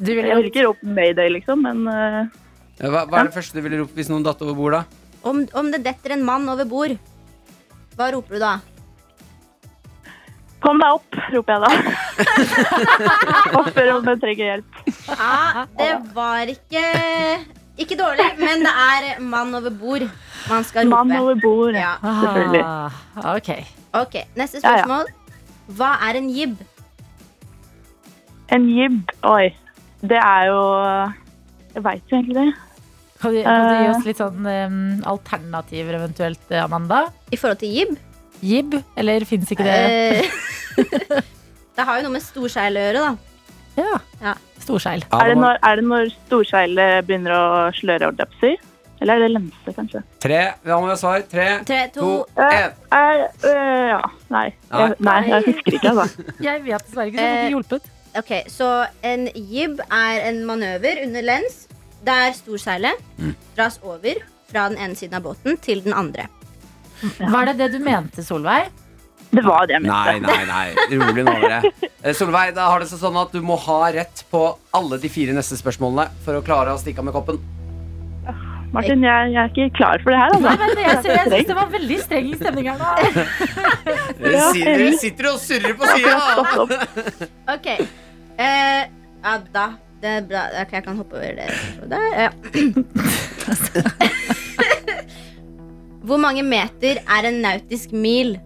Du Jeg ville vil ikke rope mayday, liksom, men Hva, hva er det første du ville ropt hvis noen datt over bord, da? Om, om det detter en mann over bord, hva roper du da? Kom deg opp, roper jeg da. [LAUGHS] Og spør om du trenger hjelp. Ja, det var ikke Ikke dårlig, men det er mann over bord man skal rope. Mann over bord, Ja. selvfølgelig. Ah, ok. Ok, Neste Ja, ja. spørsmål. Hva er en jib? En jib, oi. Det er jo Jeg veit jo egentlig det. Kan du, kan du gi Eh. oss litt sånn um, alternativer eventuelt, eh, Amanda? I forhold til jib? Jib, eller fins ikke det? Eh, [LAUGHS] det har jo noe med storseil å gjøre, da. Ja. ja. Storseil. Er det når, er det når storseilet begynner å sløre, holdt jeg? Eller er det lense, kanskje? Tre. Da må vi ha svar. Tre, Tre, to, to én. Uh, uh, ja. Nei. Jeg, nei, jeg husker ikke, altså. [LAUGHS] Jeg vet dessverre ikke, så jeg får Eh, ikke hjulpet. Ok, Så en jib er en manøver under lens der storseilet Mm. dras over fra den ene siden av båten til den andre. Var det det du mente, Solveig? Det var det jeg mente. Nei, nei, nei. Rolig nå, dere. Eh, Solveig, da har det seg sånn at du må ha rett på alle de fire neste spørsmålene for å klare å stikke av med koppen. Martin, jeg, jeg er ikke klar for det her, Nei, altså. men jeg, jeg synes det var veldig streng stemning her nå. [LAUGHS] Dere Ja, sitter, dere sitter og surrer på sida. [LAUGHS] Ok. Eh, ja, da. Det er bra. Jeg kan hoppe over det. Der, [LAUGHS] ja. Hvor mange meter er en nautisk mil?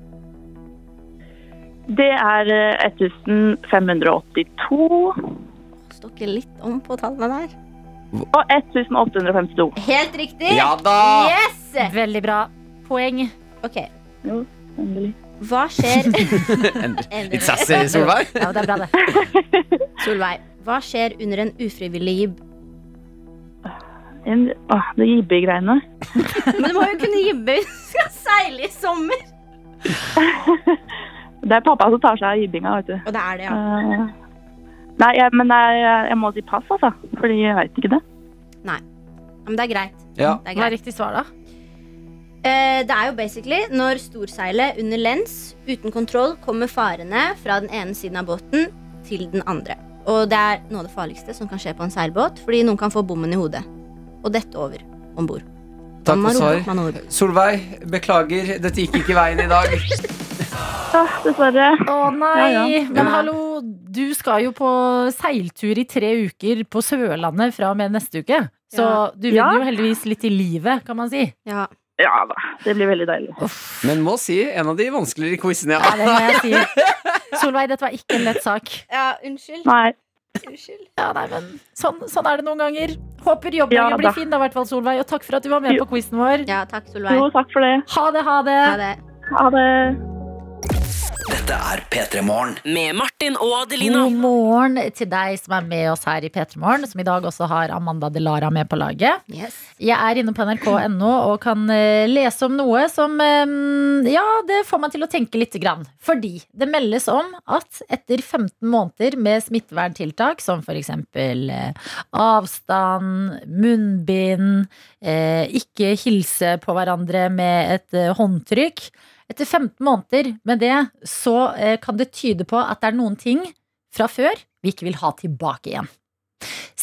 Det er eh, 1582 Står ikke litt om på tallene der. og 1852. Helt riktig. Ja da! Yes! Veldig bra. Poeng. Ok, Jo, endelig. hva skjer [LAUGHS] Litt sassy, Solveig. Ja, det er bra, det. [LAUGHS] Solveig, hva skjer under en ufrivillig? En, åh, det jibbegreiene. [LAUGHS] Men du må jo kunne jibbe hvis du skal seile i sommer. [LAUGHS] Det er pappa som tar seg av jibbinga, vet du. Og det er det, ja. Uh, nei, jeg, men jeg, jeg må si pass, altså. Fordi jeg veit ikke det. Nei. Men det er greit. Ja. Det er Hva er riktig svar, da? Eh, det er jo basically når storseilet under lens uten kontroll kommer farende fra den ene siden av båten til den andre. Og det er noe av det farligste som kan skje på en seilbåt, fordi noen kan få bommen i hodet og dette over om bord. Takk for svar. Solveig, beklager. Dette gikk ikke veien i dag. Åh, [LAUGHS] dessverre. Å nei! Ja, ja. Men hallo, du skal jo på seiltur i tre uker på Sørlandet fra og med neste uke. Så Ja. du vinner Ja. jo heldigvis litt i livet, kan man si. Ja. Ja da, det blir veldig deilig. Men må si en av de vanskeligere quizene Ja, det må jeg si. [LAUGHS] Solveig, dette var ikke en lett sak. ja, unnskyld. Nei. Unnskyld. Ja, nei, men sånn, sånn er det noen ganger. Håper jobbdagen Ja, blir fin, da, hvert fall, Solveig. Og takk for at du var med Jo. på quizen vår. Ja, takk, Solveig. Jo, takk for det. Ha det, ha det. Ha det. Ha det. Dette er P3 Morgen. Med Martin og Adelina. God morgen til deg som er med oss her i P3 Morgen, som i dag også har Amanda Delara med på laget. Yes. Jeg er inne på nrk.no og kan eh, lese om noe som eh, Ja, det får meg til å tenke lite grann. Fordi det meldes om at etter 15 måneder med smitteverntiltak, som f.eks. Eh, avstand, munnbind, eh, ikke hilse på hverandre med et håndtrykk Etter 15 måneder med det, så eh, kan det tyde på at det er noen ting fra før vi ikke vil ha tilbake igjen.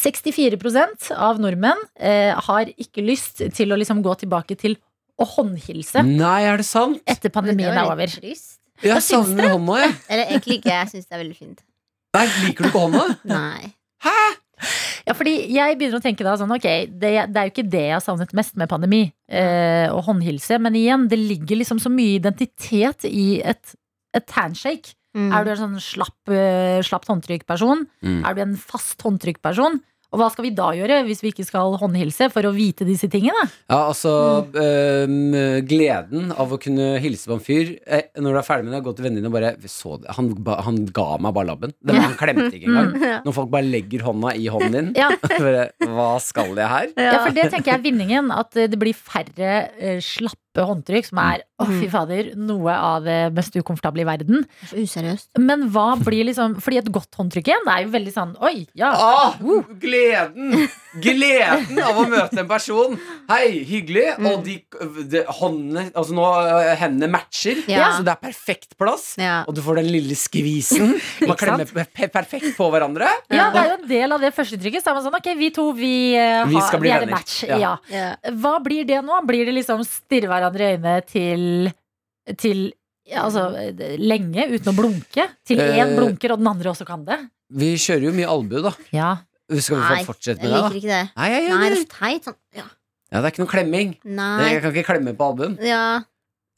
64 av nordmenn eh, har ikke lyst til å liksom gå tilbake til å håndhilse Nei, er det sant? etter pandemien Det er over. trist. Jeg savner hånda, jeg. Eller egentlig ikke. Jeg syns det er veldig fint. Nei, liker du ikke hånda? Nei. Ja, fordi jeg begynner å tenke da sånn, ok, det, det er jo ikke det jeg har savnet mest med pandemi, eh, og håndhilse, men igjen, det ligger liksom så mye identitet i et, et handshake. Mm. Er du en sånn slapp, slapp slappt håndtrykkperson? Mm. Er du en fast håndtrykkperson? Og hva skal vi da gjøre hvis vi ikke skal håndhilse for å vite disse tingene? Ja, altså øhm, Gleden av å kunne hilse på en fyr eh, Når du er ferdig med det, gå til vennene dine og bare han, han ga meg bare labben. Det var, han klemte ikke engang. Når folk bare legger hånda i hånden din. Ja. [LAUGHS] bare, Hva skal jeg her? Ja, for det tenker jeg er vinningen. At det blir færre eh, slappe håndtrykk, som er å fy fader, noe av det mest ukomfortable i verden. Så useriøst. Men hva blir liksom Fordi et godt håndtrykk igjen er jo veldig sånn Oi, ja. Ah, gleden! Gleden av å møte en person. Hei, hyggelig. Og de, de håndene Altså nå øh, hendene matcher, Ja. så det er perfekt plass. Ja. Og du får den lille skvisen. [LAUGHS] Man klemmer perfekt på hverandre. Ja, det er jo en del av det første trykket. Så er man sånn, ok, vi to, vi, eh, Vi har- vi er venner. en match. Ja. Ja. Ja. Hva blir det nå? Blir det liksom stirre hverandre i øynene til, til ja, altså, lenge uten å blunke? Til én Eh. blunker, og den andre også kan det? Vi kjører jo mye albue, da. Ja. Skal vi Nei, fortsette Jeg med det, liker ikke det. Nei, jeg gjør Nei, det det. er så teit. Sånn. Ja. Ja, det er ikke noe klemming. Nei. Jeg kan ikke klemme på albuen. Ja.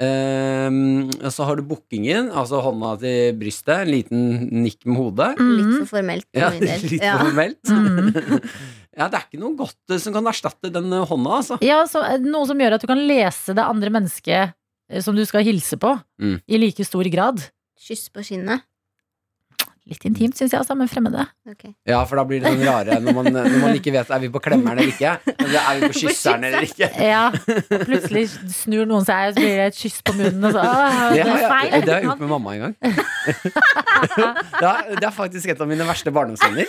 Um, og så har du bukkingen, altså hånda til brystet. En liten nikk med hodet. Litt Mm. for formelt. Ja, [LAUGHS] litt Ja. formelt. Mm. [LAUGHS] Ja, det er ikke noe godt eh, som kan erstatte den eh, hånda, altså. ja, så eh, Noe som gjør at du kan lese det andre mennesket som du skal hilse på, Mm. i like stor grad. Kyss på kinnet. Litt intimt, syns jeg, altså, med fremmede. Okay. Ja, for da blir det sånn rare når man, når man ikke vet er vi på klemmeren eller ikke. Eller er vi på [LAUGHS] kysseren eller ikke. Ja, og plutselig snur noen seg, og så blir det et kyss på munnen, og så Det det har jeg, det har jeg gjort med mamma en gang. [LAUGHS] Det er, det er faktisk et av mine verste barndomsvenner.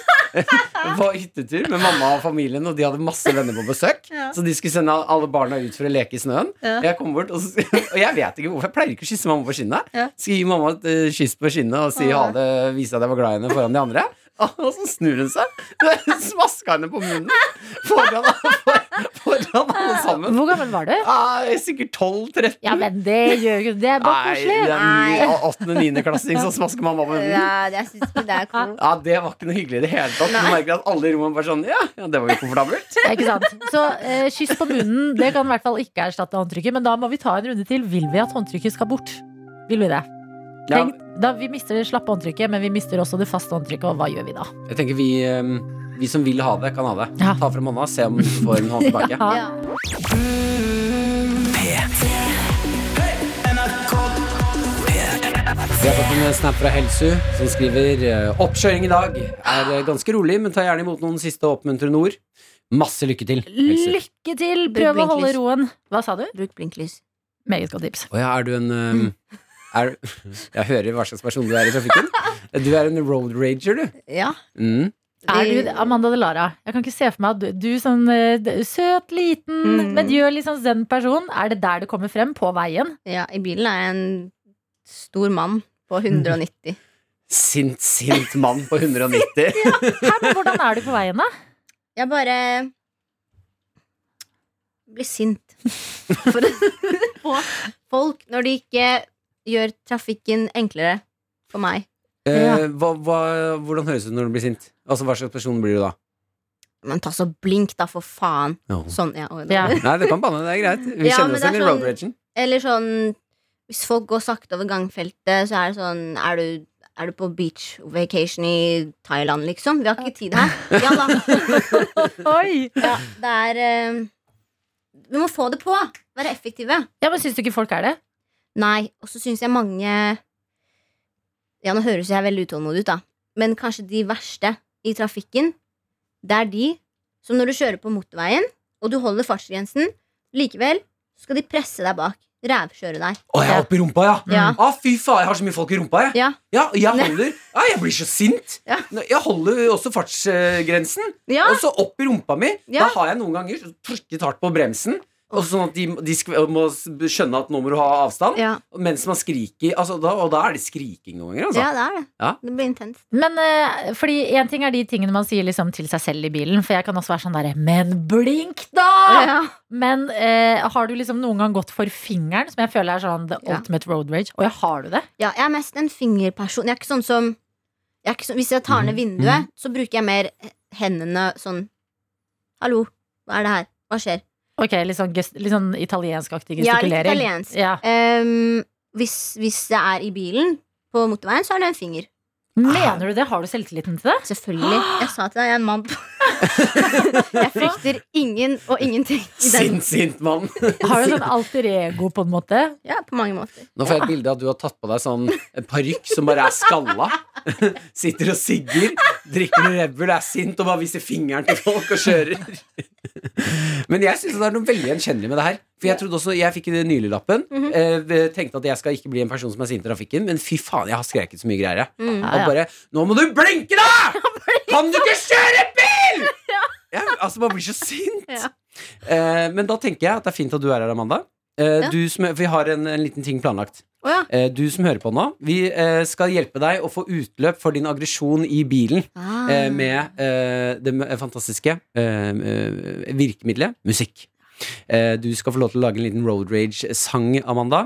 På hyttetur med mamma og familien, og de hadde masse venner på besøk. Så de skulle sende alle barna ut for å leke i snøen. Ja. Jeg kom bort, og, så, og jeg vet ikke hvorfor. Jeg pleier ikke å kysse mamma på kinnet. Skal gi mamma et eh, kyss på kinnet og si ha det, vise at jeg var glad i henne foran de andre. Og så snur hun seg. Smasker henne på munnen foran, for, foran alle sammen. Hvor gammel var du? Ah, sikkert 12-13. Ja, men det gjør jo Det er bare koselig. Nei, ni- åttende-niendeklassing som smasker mamma på munnen. Ja, det er cool. Ja, Det var ikke noe hyggelig i det hele tatt. Du merker at alle i rommet bare sånn Ja, ja det var jo komfortabelt. [LAUGHS] Ikke sant? Så eh, kyss på munnen Det kan i hvert fall ikke erstatte håndtrykket. Men da må vi ta en runde til. Vil vi at håndtrykket skal bort? Vil vi det? Ja, Tenk, da Vi mister det slappe håndtrykket, men vi mister også det faste håndtrykket. Og hva gjør vi da? jeg tenker vi, eh, vi som vil ha det, kan ha det. Ja. Ta frem hånda, se om du får en hånd tilbake. [LAUGHS] Ja. Ja. Vi har fått en snap fra Helsu som skriver eh, Oppkjøring i dag er eh, ganske rolig, men ta gjerne imot noen siste oppmuntrende ord. Masse lykke til. Helsu. Lykke til! Prøv å holde roen. Hva sa du? Bruk blinklys. Meget godt tips. Å ja, er du en eh, er, Jeg hører hva slags person du er i trafikken. Du er en road rager, du. Ja. Mm. Er du Amanda de Lara? Jeg kan ikke se for meg at du, du sånn eh, søt, liten, Mm. men gjør liksom sånn zen person. Er det der du kommer frem? På veien? ja. I bilen er jeg en stor mann på 190. Sint, sint mann på 190. [LAUGHS] Ja, men hvordan er du på veien, da? Jeg bare blir sint for [LAUGHS] [LAUGHS] på folk når de ikke gjør trafikken enklere for meg. Eh, hva, hva, hvordan høres det ut når du blir sint? Altså, Hva slags person blir du da? Men ta så blink, da, for faen. Sånn, ja. Ja. [LAUGHS] Nei, det kan banne, det er greit. Vi Ja, kjenner oss igjen i sånn- road ragen. Eller sånn Hvis folk går sakte over gangfeltet, så er det sånn Er du, er du på beach vacation i Thailand, liksom? Vi har ikke tid her. Ja da. [LAUGHS] Oi! Ja, det er eh, Vi må få det på. Være effektive. Ja, men Syns du ikke folk er det? Nei, og så syns jeg mange Ja, nå høres jeg veldig utålmodig ut, da. Men kanskje de verste i trafikken, det er de som når du kjører på motorveien, og du holder fartsgrensen, likevel skal de presse deg bak. Rævkjøre deg. Å, jeg er oppi rumpa, ja! Ja. Å, fy faen, jeg har så mye folk i rumpa, jeg. Ja. Ja, jeg holder ja, Jeg blir så sint. Ja. Jeg holder også fartsgrensen. Og så opp i rumpa mi. Da har jeg noen ganger trykket hardt på bremsen. Og sånn at de, de sk- må skjønne at nå må du ha avstand. Ja, Mens man skriker. Altså, da, og da er det skriking noen ganger. Altså. ja det er det. Ja. Det blir intenst. Men uh, fordi En ting er de tingene man sier liksom til seg selv i bilen, for jeg kan også være sånn derre Men blink, da! Ja. Men uh, har du liksom noen gang gått for fingeren, som jeg føler er sånn the Ja. ultimate road rage? Og jeg har du det? Ja, jeg er mest en fingerperson. Jeg er ikke sånn som jeg er ikke sånn, Hvis jeg tar ned vinduet, så bruker jeg mer hendene sånn Hallo, hva er det her? Hva skjer? Ok, Litt sånn, gest- litt sånn italienskaktig Ja, litt italiensk. Ja. Um, hvis, hvis det er i bilen på motorveien, så er det en finger. Mener du det? Har du selvtilliten til det? Selvfølgelig. Jeg sa til deg, jeg er en mann. [GASPS] [LAUGHS] [LAUGHS] jeg frykter ingen og ingenting. Sint, sint mann. [LAUGHS] Har du sånn alter ego, på en måte? Ja, på mange måter. Nå får jeg et bilde av at du har tatt på deg sånn en parykk som bare er skalla. [LAUGHS] Sitter og sigger, drikker noe Red Bull, er sint og bare viser fingeren til folk og kjører. Men jeg syns det er noe veldig gjenkjennelig med det her. For jeg trodde også, jeg fikk nylig-lappen. eh, tenkte at jeg skal ikke bli en person som er sint i trafikken, men fy faen, jeg har skreket så mye greier. jeg. Mm. Og bare Nå må du blinke, da! Kan du ikke kjøre bil?! Ja, altså, man blir så sint. [LAUGHS] Ja. Eh, men da tenker jeg at det er fint at du er her, Amanda. Eh, du som, vi har en, en liten ting planlagt. Oh, ja. Eh, du som hører på nå, vi eh, skal hjelpe deg å få utløp for din aggresjon i bilen Ah. eh, med eh, det fantastiske virkemidlet musikk. Eh, du skal få lov til å lage en liten road rage-sang, Amanda.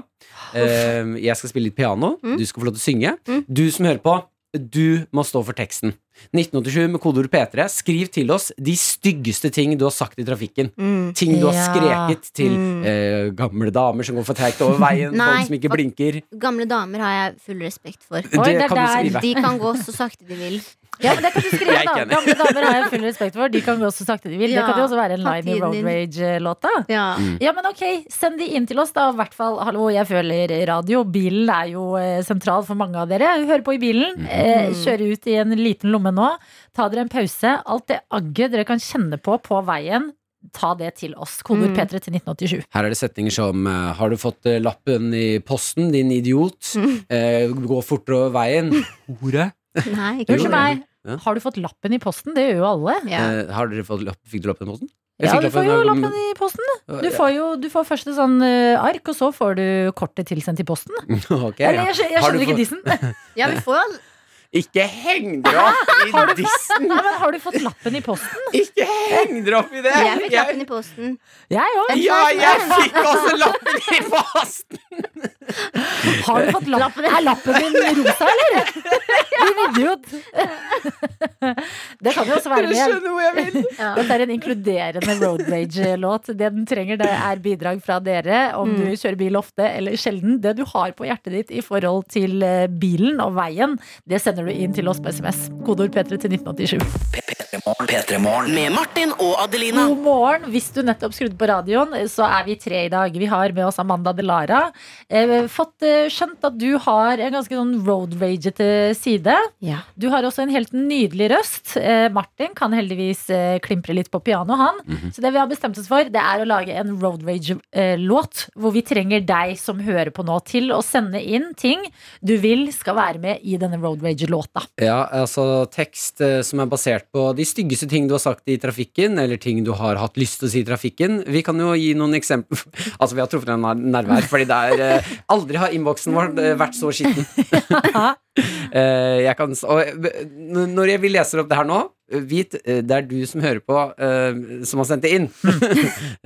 Jeg skal spille litt piano. Mm. Du skal få lov til å synge. Du som hører på, du må stå for teksten. 1987 med kodeord P3. Skriv til oss de styggeste ting du har sagt i trafikken. Mm. Ting du har skreket til Mm. eh, gamle damer som går for treigt over veien, folk som ikke blinker. Gamle damer har jeg full respekt for. Oi, det det kan der. De kan gå så sakte de vil. Ja, men det kan du skrive, da. Gamle damer har jeg full respekt for. De kan gå så sakte de vil. Ja, det kan jo også være en line i Road. Rage-låta. Ja. Ja, men ok, send de inn til oss da, i hvert fall. Hallo, jeg føler radio. Bilen er jo eh, sentral for mange av dere. Hør på i bilen. Eh, kjøre ut i en liten lomme nå. Ta dere en pause. Alt det agget dere kan kjenne på på veien, ta det til oss. Kodord Mm. P3 til 1987. Her er det setninger som eh, Har du fått eh, lappen i posten, din idiot? Eh, gå fortere over veien. Hore. Nei, ikke Jo, meg, Ja. har du fått lappen i posten? Det gjør jo alle. Ja. Eh, har dere fått lapp, fikk du lappen i posten? Jeg Ja, du får jo lappen i posten. Du får jo du får først et sånn eh, ark, og så får du kortet tilsendt i posten. [LAUGHS] Ok, Eller jeg, jeg skjønner ikke fått- dissen. [LAUGHS] ja, vi får jo Ikke heng dere opp i dissen! Nei, men har du fått lappen i posten? Ikke heng dere opp i det! Jeg fikk lappen i posten. Jeg òg. Ja, jeg fikk også lappen i posten! Har du fått lappen? Er lappen din rosa, eller? Din idiot. Det kan jo også være med. Dette er en inkluderende road rage-låt. Det den trenger, det er bidrag fra dere. Om du kjører bil ofte eller sjelden. Det du har på hjertet ditt i forhold til eh, bilen og veien, det sender du inn til oss på SMS. Kodeord P3 til 1987. P3 Morgen. Med Martin og Adelina. God morgen. Hvis du nettopp skrudde på radioen, så er vi tre i dag. Vi har med oss Amanda Delara. Eh, fått eh, skjønt at du har en ganske sånn road ragete side. Ja. Du har også en helt nydelig røst. Eh, Martin kan heldigvis klimpre litt på piano, han. Så det vi har bestemt oss for, det er å lage en road rage-låt hvor vi trenger deg som hører på nå, til å sende inn ting du vil skal være med i denne road rage-låta. Ja, altså tekst eh, som er basert på de styggeste ting du har sagt i trafikken, eller ting du har hatt lyst til å si i trafikken. Vi kan jo gi noen eksempler. [LAUGHS] Altså, vi har truffet en ner- nerve her, fordi det er eh, Aldri har innboksen vår eh, vært så skitten. [LAUGHS] [LAUGHS] Jeg kan, og når jeg vil leser opp det her nå, vit eh, det er du som hører på, eh, som har sendt det inn. [LAUGHS]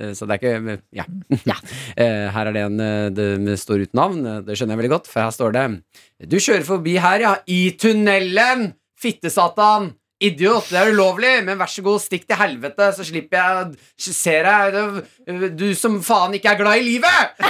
Eh, så det er ikke Ja. Ja. [LAUGHS] Eh, her er det en eh, det står uten navn. eh, Det skjønner jeg veldig godt, for her står det Du kjører forbi her, ja. I tunnelen! Fittesatan! Idiot! Det er ulovlig, men vær så god, stikk til helvete, så slipper jeg se deg. Du som faen ikke er glad i livet! [LAUGHS]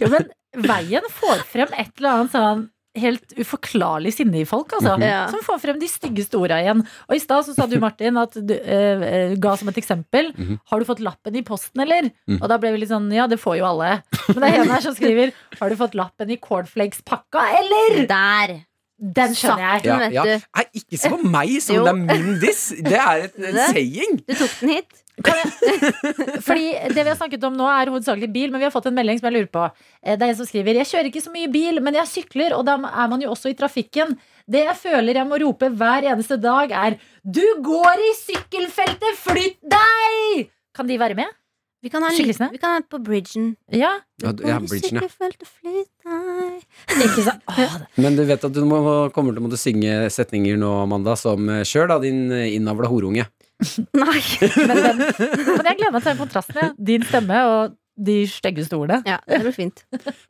Jo, men veien får frem et eller annet sånn helt uforklarlig sinne i folk, altså. Ja. Som får frem de styggeste orda igjen. Og i stad så sa du, Martin, at du eh, eh, ga som et eksempel Har du fått lappen i posten, eller? Og da ble vi litt sånn Ja, det får jo alle. Men det er en her som skriver Har du fått lappen i cornflakes-pakka, eller? Der! Den skjønner jeg. Ja, ja. Nei, ikke se på meg som om det er min diss. Det er et, en saying. Du tok den hit. [LAUGHS] Fordi det vi har snakket om nå er hovedsakelig bil, men vi har fått en melding som jeg lurer på. Eh, Det er en som skriver Jeg kjører ikke så mye bil, men jeg sykler, og da er man jo også i trafikken. Det jeg føler jeg må rope hver eneste dag, er Du går i sykkelfeltet, flytt deg! Kan de være med? Vi kan ha en? Vi kan ha på bridgen. Ja. Ja, du- ja, bridgen, ja. Sykkelfeltet, flytt deg. Ikke sant? Åh, Men du vet at du må, kommer til å måtte synge setninger nå, Amanda, som eh, Kjør da, din eh, innavla horunge. [LAUGHS] Nei. men, den, men jeg gleder meg til den kontrasten. Ja. Din stemme og de styggeste ordene. Ja, det blir fint.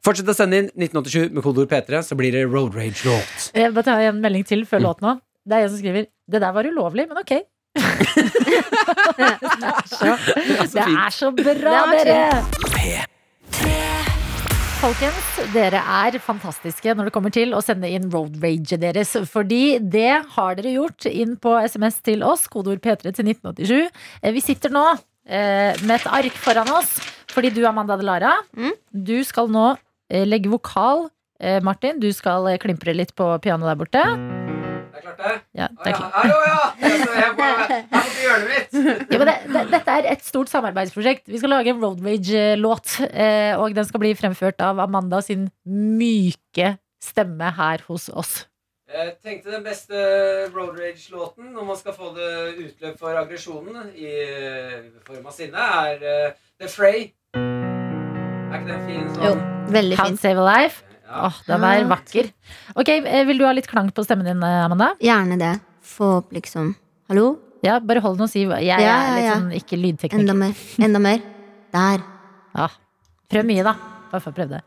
Fortsett å sende inn 1987 med kodeord P3, så blir det Road Rage-låt. Jeg bare tar en melding til før låten nå. Det er en som skriver Det der var ulovlig, men ok. [LAUGHS] det, er så, det er så bra, dere! Folkens, dere er fantastiske når det kommer til å sende inn road rage deres. Fordi det har dere gjort inn på SMS til oss, kodeord P3 til 1987. Eh, Vi sitter nå eh, med et ark foran oss, fordi du, Amanda Delara, Mm. du skal nå eh, legge vokal Eh, Martin, du skal eh, klimpre litt på pianoet der borte. Det er klart det. Ja, Å, det er ja. Hallo, ja! Jeg står på, hjørnet mitt. Ja, men det, det, dette er et stort samarbeidsprosjekt. Vi skal lage en Road Rage-låt. Eh, og den skal bli fremført av Amanda sin myke stemme her hos oss. Jeg tenkte den beste Road Rage-låten når man skal få det utløp for aggresjonen i eh, form av sinne, er eh, The Fray. Er ikke den fin sånn? Jo, veldig Can't. Save a Life. Ja. Åh, den er vakker. Ok, eh, Vil du ha litt klang på stemmen din, eh, Amanda? Gjerne det. Få opp liksom Hallo? Ja, Bare hold den og si Jeg, jeg Ja, er litt ja, ja. sånn ikke Enda mer. Enda mer. Der. Ja. Prøv mye, da. Bare for å prøve det.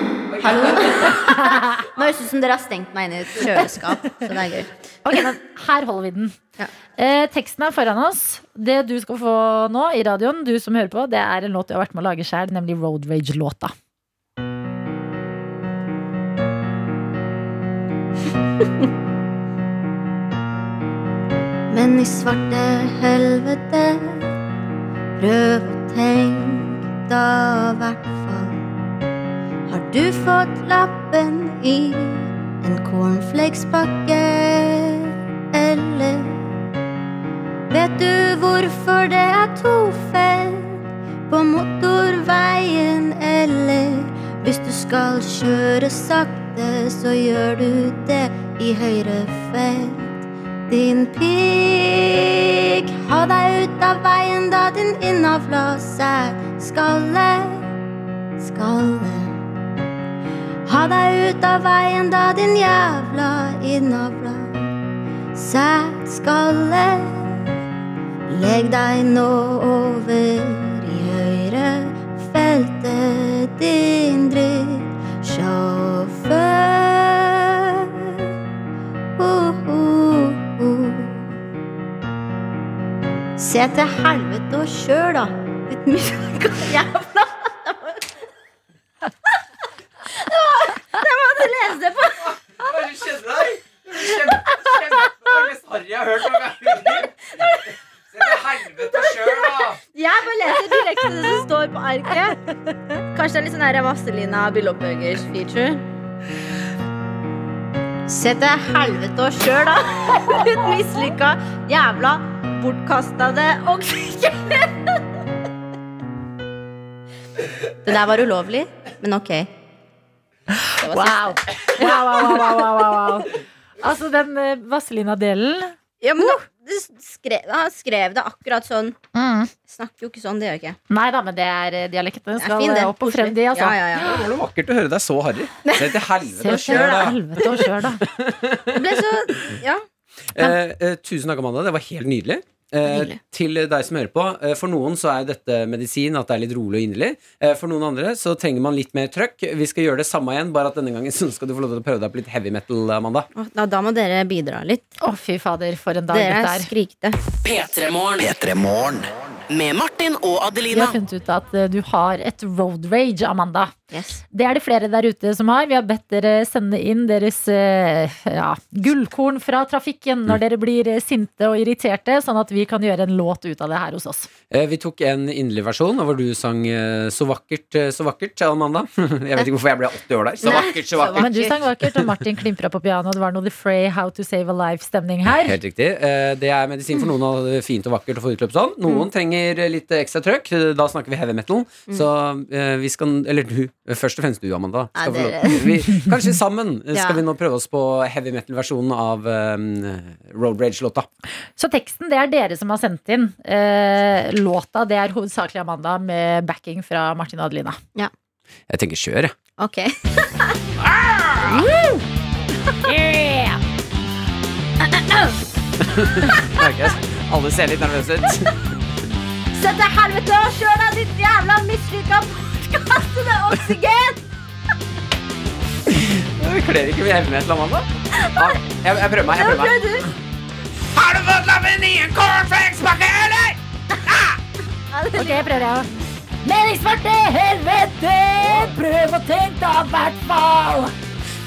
[CLEARS THROAT] Hallo? [LAUGHS] Nå høres det ut som dere har stengt meg inn i et kjøleskap. Så det er gøy. Ok, men Her holder vi den. Ja. Eh, teksten er foran oss. Det du skal få nå i radioen, du som hører på, det er en låt du har vært med å lage sjæl, nemlig Road Rage-låta. [LAUGHS] Men i svarte helvete, prøv å tenke da hvert fall. Har du fått lappen i en cornflakespakke, eller vet du hvorfor det er to felt på motorveien, eller hvis du skal kjøre sakte, så gjør du det i høyre felt. Din pikk, ha deg ut av veien da din innavla sær skalle, skalle. Ha deg ut av veien da din jævla innavla sær skalle. Legg deg nå over i høyre feltet, din drittsjåfør. Se til helvete og kjør, da. Ditt mislykka jævla Det må du lese på! Hva er det som skjedde der? Det var mest harry jeg har hørt. Se til helvete sjøl, da. Jeg bare leser direkte det som står på arket. Kanskje det er litt sånn Vazelina Billopphøggers feature. Se til helvete og kjør, da. Ditt mislykka jævla bortkastede og Det der var ulovlig, men ok. Det var Wow. Wow, wow, wow, wow, wow. Altså, den uh, Vazelina-delen Ja, men skrev, han skrev det akkurat sånn. Snakker jo ikke sånn, det gjør jeg ikke. Nei da, men det er dialekten. dialektene Det er skal fin, det. eh, opp og frem, de, altså. Ja, ja, ja. Det var noe vakkert å høre deg så harry. Se til helvete [LAUGHS] og kjør, da. helvete og kjør, da. Det ble så Ja. Eh, eh, tusen takk, Amanda. Det var helt nydelig. Eh, til deg som hører på. Eh, for noen så er dette medisin, at det er litt rolig og inderlig. Eh, for noen andre så trenger man litt mer trøkk. Vi skal gjøre det samme igjen, bare at denne gangen så skal du få lov til å prøve deg på litt heavy metal, Amanda. Da, da må dere bidra litt. Å, fy fader, for en dag Dere dette er er. skrikete. P3 Morgen. P3 Morgen. Med Martin og Adelina. Vi har funnet ut at eh, du har et road rage, Amanda. Yes. Det er det flere der ute som har. Vi har bedt dere sende inn deres eh, ja, gullkorn fra trafikken når dere blir eh, sinte og irriterte, sånn at vi kan gjøre en låt ut av det her hos oss. Eh, vi tok en inderlig versjon hvor du sang Så vakkert, så vakkert, Amanda. [LAUGHS] jeg vet ikke hvorfor jeg ble 80 år der. Så vakkert, så vakkert. Men du sang vakkert, og Martin klimpra på piano. Det var noe The Fray How to Save a Life-stemning her. Helt riktig. Eh, Det er medisin for noen av det fint og vakkert å få utløp sånn. Noen trenger litt ekstra trøkk. Da snakker vi heavy metal. Så eh, vi skal Eller du, først og fremst du, Amanda. Skal Ja, det... [LAUGHS] vi, kanskje sammen skal vi nå prøve oss på heavy metal-versjonen av um, Road Rage-låta. Så teksten det er dere som har sendt inn. Eh, låta det er hovedsakelig Amanda med backing fra Martin og Adelina. Jeg tenker kjør, jeg. Ok. [LAUGHS] ah! yeah! [LAUGHS] Alle ser litt nervøse ut. Se til helvete og kjør deg, ditt jævla mislykka bortkastede oksygen! [LAUGHS] Kler ikke vi heavy til Amanda? Ja, jeg, jeg prøver meg. Jeg prøver meg. Har du fått lappen i en cornflakespakke, eller? Ok, jeg prøver, jeg òg. Men helvete, prøv å tenke i hvert fall.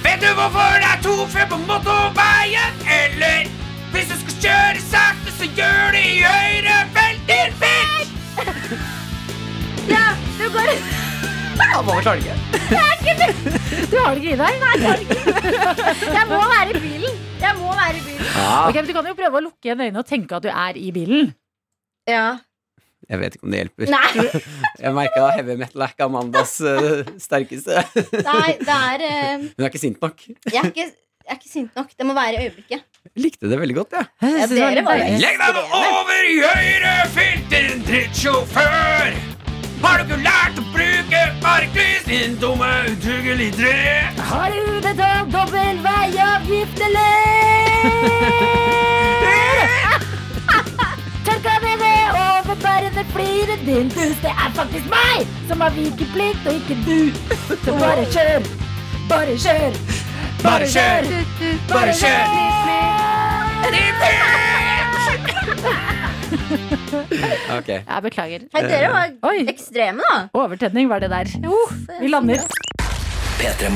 Vet du hvorfor det er to før på motorveien, eller? Hvis du skal kjøre sakte, så gjør det i høyre veldig fint! [LAUGHS] Ja, du går Han må klare det ikke. Du har det ikke i deg? Nei, jeg har det ikke. Jeg må være i bilen. Jeg må være i bilen. Ja. Ok, men Du kan jo prøve å lukke igjen øynene og tenke at du er i bilen. Ja. Jeg vet ikke om det hjelper. Nei, [LAUGHS] Jeg merka heavy metal er ikke Amandas uh, sterkeste. nei, det er uh, Hun er ikke sint nok. jeg, er ikke, jeg er ikke sint nok. Det må være i øyeblikket. Likte det veldig godt, jeg. Jeg Ja, det var dere var jo. Legg deg nå over i høyre filter, din drittsjåfør! Har du ikke lært å bruke parklys, din dumme, udugelig dritt? Har du betalt dobbel veiavgift, eller? [LAUGHS] Tørka ned det overbærende fliren din dus. Det er faktisk meg som har vikeplikt, og ikke du. Så bare kjør. Bare kjør. Bare kjør! Bare kjør! Ok. Jeg beklager. Hei, dere var Oi. ekstreme, da. Overtenning var det der. Jo, vi lander. P3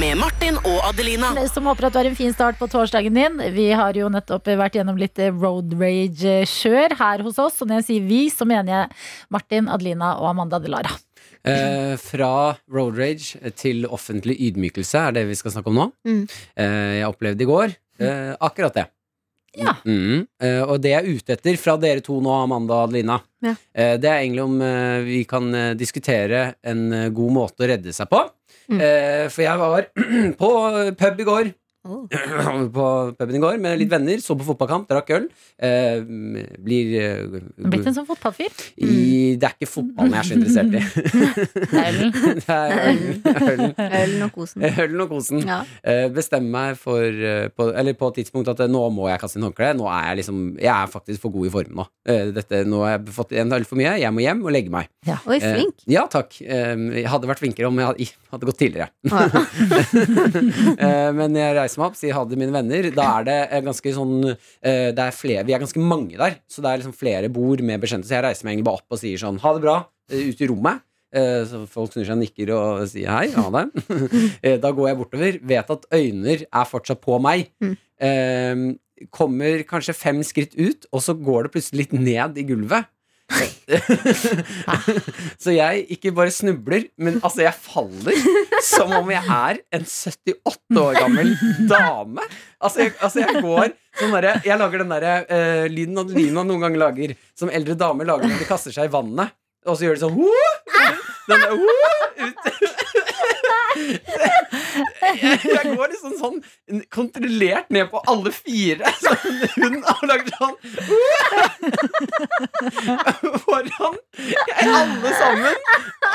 Med Martin og Adelina. Som håper at du har en fin start på torsdagen din. Vi har jo nettopp vært gjennom litt road rage-kjør her hos oss. Og når jeg sier vi, så mener jeg Martin, Adelina og Amanda Delara. Eh, fra road rage til offentlig ydmykelse er det vi skal snakke om nå. Mm. Eh, jeg opplevde i går eh, akkurat det. Ja. Mm. Eh, og det jeg er ute etter fra dere to nå, Amanda og Adelina, Ja. eh, det er egentlig om eh, vi kan diskutere en god måte å redde seg på. Mm. Eh, for jeg var [CLEARS THROAT] på pub i går. Oh. [CLEARS THROAT] på puben i går med litt venner, så på fotballkamp, drakk øl. Eh, blir eh, Blitt en sånn fotballfyr. i, Det er ikke fotballen jeg er så interessert i. [LAUGHS] Det er ølen. [LAUGHS] det er ølen. ølen. Ølen og kosen. Ølen og kosen. Ja. Eh, Bestemmer meg for eh, på, Eller på et tidspunkt at eh, nå må jeg kaste inn håndkleet. Nå er jeg liksom Jeg er faktisk for god i form nå. Eh, Dette, nå har jeg fått en øl for mye. Jeg må hjem og legge meg. Oi, Eh, flink. Ja, takk. Eh, Jeg hadde vært flinkere om jeg hadde, hadde gått tidligere. Ja. [LAUGHS] Eh, Men jeg reiser meg opp, sier ha det, mine venner. Da er det eh, ganske sånn eh, det er flere, Vi er ganske mange der, så det er liksom flere bord med bekjente. Så jeg reiser meg egentlig bare opp og sier sånn ha det bra, eh, ut i rommet. Så folk snur seg og nikker og sier hei. Ha det. [LAUGHS] Da går jeg bortover, vet at øyner er fortsatt på meg. Mm. Kommer kanskje fem skritt ut, og så går det plutselig litt ned i gulvet. Så jeg ikke bare snubler, men altså jeg faller som om jeg er en 78 år gammel dame. Altså jeg, altså jeg går sånn derre Jeg lager den derre uh, lyden Adelina noen ganger lager, som eldre damer lager når de kaster seg i vannet. Og så gjør de sånn! Den der, «Woo!» ut. [LAUGHS] jeg, går liksom sånn kontrollert ned på alle fire. [LAUGHS] Sånn, hun har laget sånn [LAUGHS] foran alle sammen.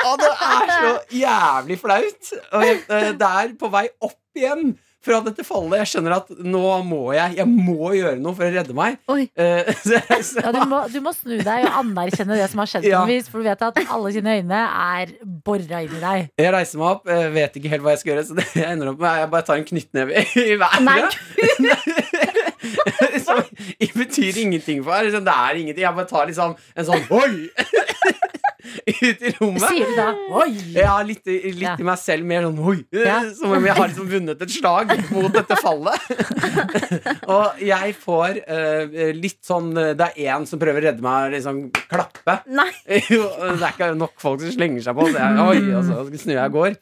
Og det er så jævlig flaut. Og eh, det er på vei opp igjen fra dette fallet. Jeg skjønner at nå må jeg Jeg må gjøre noe for å redde meg. Eh, [LAUGHS] så jeg Ja, du, må, du må snu deg og anerkjenne det som har skjedd, [LAUGHS] Ja. vis, for du vet at alle sine øyne er bora inn i deg. Jeg reiser meg opp, eh, vet ikke helt hva jeg skal gjøre, så det [LAUGHS] jeg ender opp med jeg bare tar en knyttneve i, været. Som det betyr ingenting for meg. Liksom, Det er ingenting. Jeg bare tar liksom en sånn oi! [LAUGHS] Ut i rommet. Sier du da oi? Ja, litt, litt Ja. i meg selv, mer sånn oi. Ja. [LAUGHS] Som om jeg har liksom vunnet et slag mot dette fallet. [LAUGHS] og jeg får uh, litt sånn Det er én som prøver å redde meg, liksom klappe. Nei. Det er ikke nok folk som slenger seg på. Så jeg, oi, og så snur jeg og går.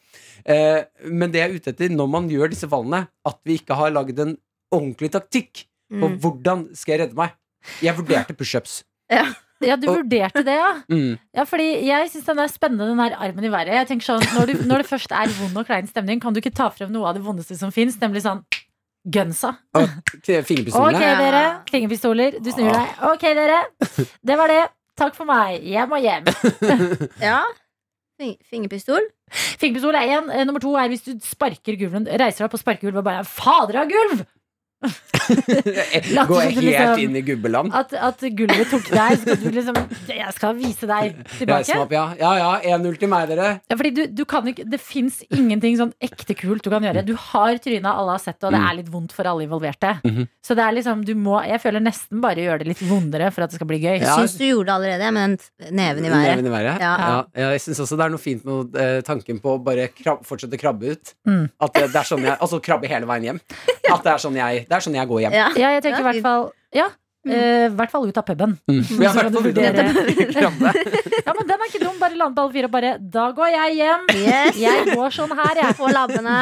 Uh, men det jeg er ute etter når man gjør disse fallene, at vi ikke har lagd en ordentlig taktikk på Mm. hvordan skal jeg redde meg. Jeg vurderte pushups. Ja, du vurderte det, ja. [LAUGHS] Mm. Ja, fordi jeg syns den er spennende, den her armen i været. Jeg tenker sånn, når, du, når det først er vond og klein stemning, kan du ikke ta frem noe av det vondeste som fins, nemlig sånn gunsa. Og Ok, dere. Fingerpistoler. Du snur deg. Ok, dere. Det var det. Takk for meg. Jeg må hjem. [LAUGHS] Ja. Fingerpistol. Fingerpistol er én. Nummer to er hvis du sparker gulven, Reiser deg opp og sparker gulvet og bare Fader av gulv! Gå du liksom- helt inn i gubbeland. At, at gulvet tok deg. Så skal du liksom Jeg skal vise deg tilbake. opp, ja. Ja ja, 1-0 til meg, dere. Ja, fordi du, du kan ikke, Det fins ingenting sånn ekte kult du kan gjøre. Du har tryna, alle har sett det, og det Mm. er litt vondt for alle involverte. Mhm. Så det er liksom, du må Jeg føler nesten bare gjøre det litt vondere for at det skal bli gøy. Ja. Syns du gjorde det allerede, med den neven i været. Neven i været. Ja. Ja. ja, jeg syns også det er noe fint med eh, tanken på å bare krab fortsette å krabbe ut. Mm. At det, det er sånn jeg Altså krabbe hele veien hjem. At det er sånn jeg, det er sånn jeg går hjem. Ja. Ja, jeg tenker i hvert fall Ja, eh, I hvert fall ut av puben. Mm. Ja, hvert fall ut av. [LAUGHS] Ja, men den er ikke dum. Bare lande på alle fire og bare Da går jeg hjem. Yes. Jeg går sånn her, jeg. På labbene.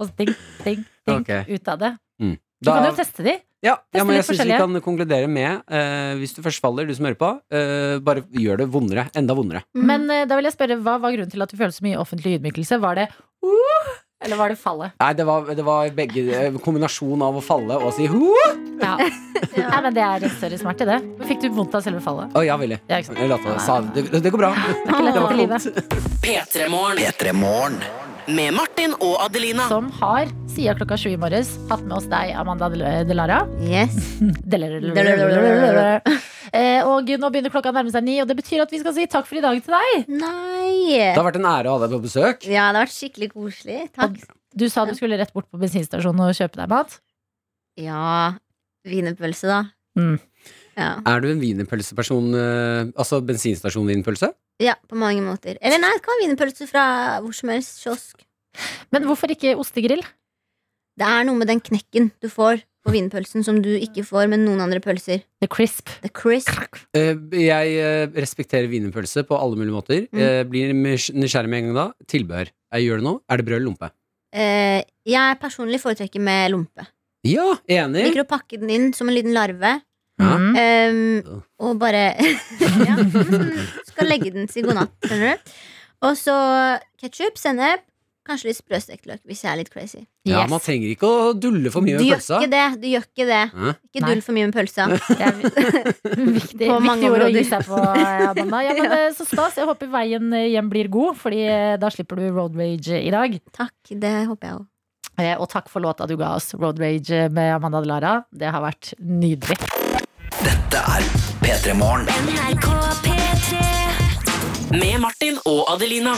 Og så ding, ding, ding Okay. ut av det. Mm. Du Da- kan jo teste de. Ja, ja, men jeg syns vi kan konkludere med uh, Hvis du først faller, du som hører på, uh, bare gjør det vondere. Enda vondere. Mm. Men uh, da vil jeg spørre, hva var grunnen til at du følte så mye offentlig ydmykelse? Var det uh, eller var det fallet? Nei, det var, det var begge eh, kombinasjon av å falle og si ho! [LAUGHS] Ja. Nei, men det er større smerte, det. Men Fikk du vondt av selve fallet? Å ja, veldig. Ja, det, det, det går bra. Det er ikke lett i livet. P3morgen P3 Morgen. Med Martin og Adelina. Som har, siden klokka sju i morges, hatt med oss deg, Amanda Delara. Yes. Eh, Og nå begynner klokka å nærme seg ni, og det betyr at vi skal si takk for i dag til deg. Nei. Det har vært en ære å ha deg på besøk. Ja, det har vært skikkelig koselig. Takk. Du sa du skulle rett bort på bensinstasjonen og kjøpe deg mat. Ja, wienerpølse, da. Mm. Ja. Er du en wienerpølseperson? eh, altså bensinstasjon-wienerpølse? ja, på mange måter. Eller nei, det kan være wienerpølse fra hvor som helst kiosk. Men hvorfor ikke ostegrill? Det er noe med den knekken du får på wienerpølsen som du ikke får med noen andre pølser. The crisp. The crisp. Eh, jeg eh, respekterer wienerpølse på alle mulige måter. Mm. Blir nysgjerrig med en gang da. Tilbehør. Jeg gjør det nå. Er det brød eller lompe? Eh, jeg personlig foretrekker med lompe. Ja, enig. Liker å pakke den inn som en liten larve. Ja. Mm. ehm, og bare [LAUGHS] ja, Skal legge den til god natt, skjønner du. Og så ketsjup, sennep, kanskje litt sprøstekt løk hvis jeg er litt crazy. Ja, Yes. man trenger ikke å dulle for mye Du med gjør pølsa. ikke det. Du gjør ikke det. Hæ? Ikke Nei. dull for mye med pølsa. [LAUGHS] Det er [LAUGHS] viktig, På mange viktig ord å gi seg på, Amanda. Ja, men, så stas. Jeg håper veien hjem blir god, Fordi eh, da slipper du road rage i dag. Takk, det håper jeg òg. Eh, Og takk for låta du ga oss, Road Rage med Amanda Delara. Det har vært nydelig. Dette er P3 Morgen. Med Martin og Adelina.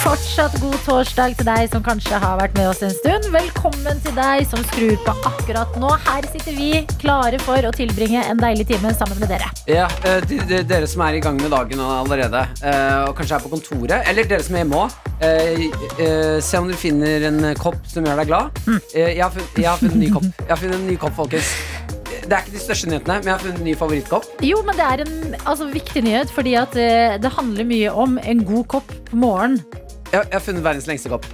Fortsatt god torsdag til deg som kanskje har vært med oss en stund. Velkommen til deg som skrur på akkurat nå. Her sitter vi klare for å tilbringe en deilig time sammen med dere. Ja, eh, de, de, dere som er i gang med dagen allerede, eh, og kanskje er på kontoret, eller dere som er hjemme òg, se om dere finner en kopp som gjør deg glad. Eh, jeg, har funnet, jeg har funnet en ny kopp. Jeg har funnet en ny kopp, folkens. Det er ikke de største nyhetene, men jeg har funnet en ny favorittkopp. Jo, men det er en altså, viktig nyhet, fordi at eh, det handler mye om en god kopp på morgenen. Jeg, jeg har funnet verdens lengste kopp.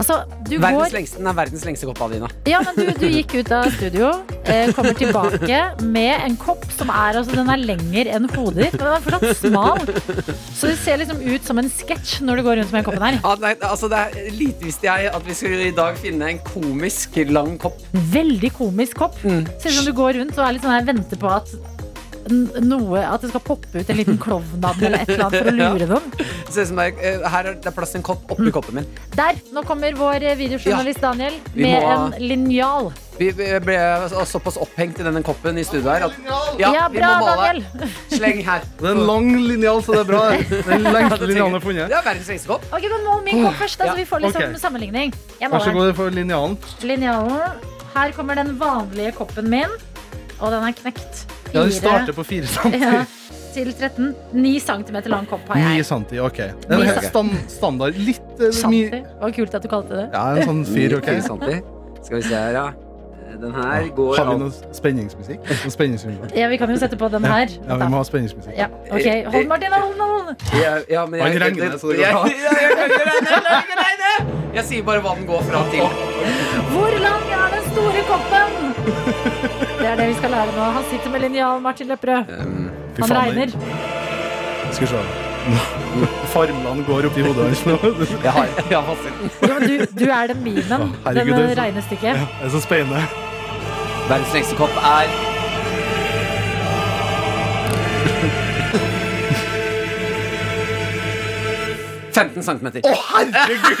Altså, du Verdens går lengste, er verdens lengste kopp, Adelina. Ja, men du, du gikk ut av studio, eh, kommer tilbake med en kopp som er altså, den er lenger enn hodet ditt, men den er fortsatt smal. Så det ser liksom ut som en sketsj når du går rundt med den koppen her. Ja, nei, altså det er Lite visste jeg at vi skulle i dag finne en komisk lang kopp. Veldig komisk kopp. Mm. Ser ut som du går rundt og er litt sånn her, venter på at noe, at det skal poppe ut en liten klovnand eller et eller annet for å [LAUGHS] lure dem ser ut som eh, her er det plass til en kopp oppi koppen min. Der, nå kommer vår videojournalist ja. Daniel med må- en linjal. Vi ble såpass opphengt i denne koppen i studio her at Ja, ja bra, må male. Daniel. Sleng her. Det er en lang linjal, så det er bra. [LAUGHS] Den lengste linjalen jeg har funnet. Det er verdens lengste kopp. Ok, men Mål min kopp først, da, så vi får litt sånn sammenligning. Jeg Vær så god, du for linjalen. linjalen. Her kommer den vanlige koppen min, og den er knekt. Ja, Den starter på 4 cm. ja, til 13. 9 cm lang kopp har jeg. 9 cm, ok. Det er en helt stand, standard. Litt uh, mye Det var kult at du kalte det. Ja, en sånn fyr, ok. 9 cm. Skal vi se her, ja. Den her går Har vi noe spenningsmusikk? Noe spenningsmusikk? Ja, Vi kan jo sette på den her. Ja, vi må ha spenningsmusikk. Ja, ok, Hold Martin, hold, hold. ja, ja, men jeg, det. Jeg sier bare hva den går fra til. Hvor lang er den store koppen? Det er det vi skal lære nå. Han sitter med linjal, Martin Lepperød. Um, Han regner. Skal vi se. Farmland går opp i hodet hans nå. Jeg har, jeg har fasiten. Jo, men du, du er den minen Den det er så- regnestykket. Det er så spennende. Verdens lengste kopp er «15 centimeter. Å, herregud!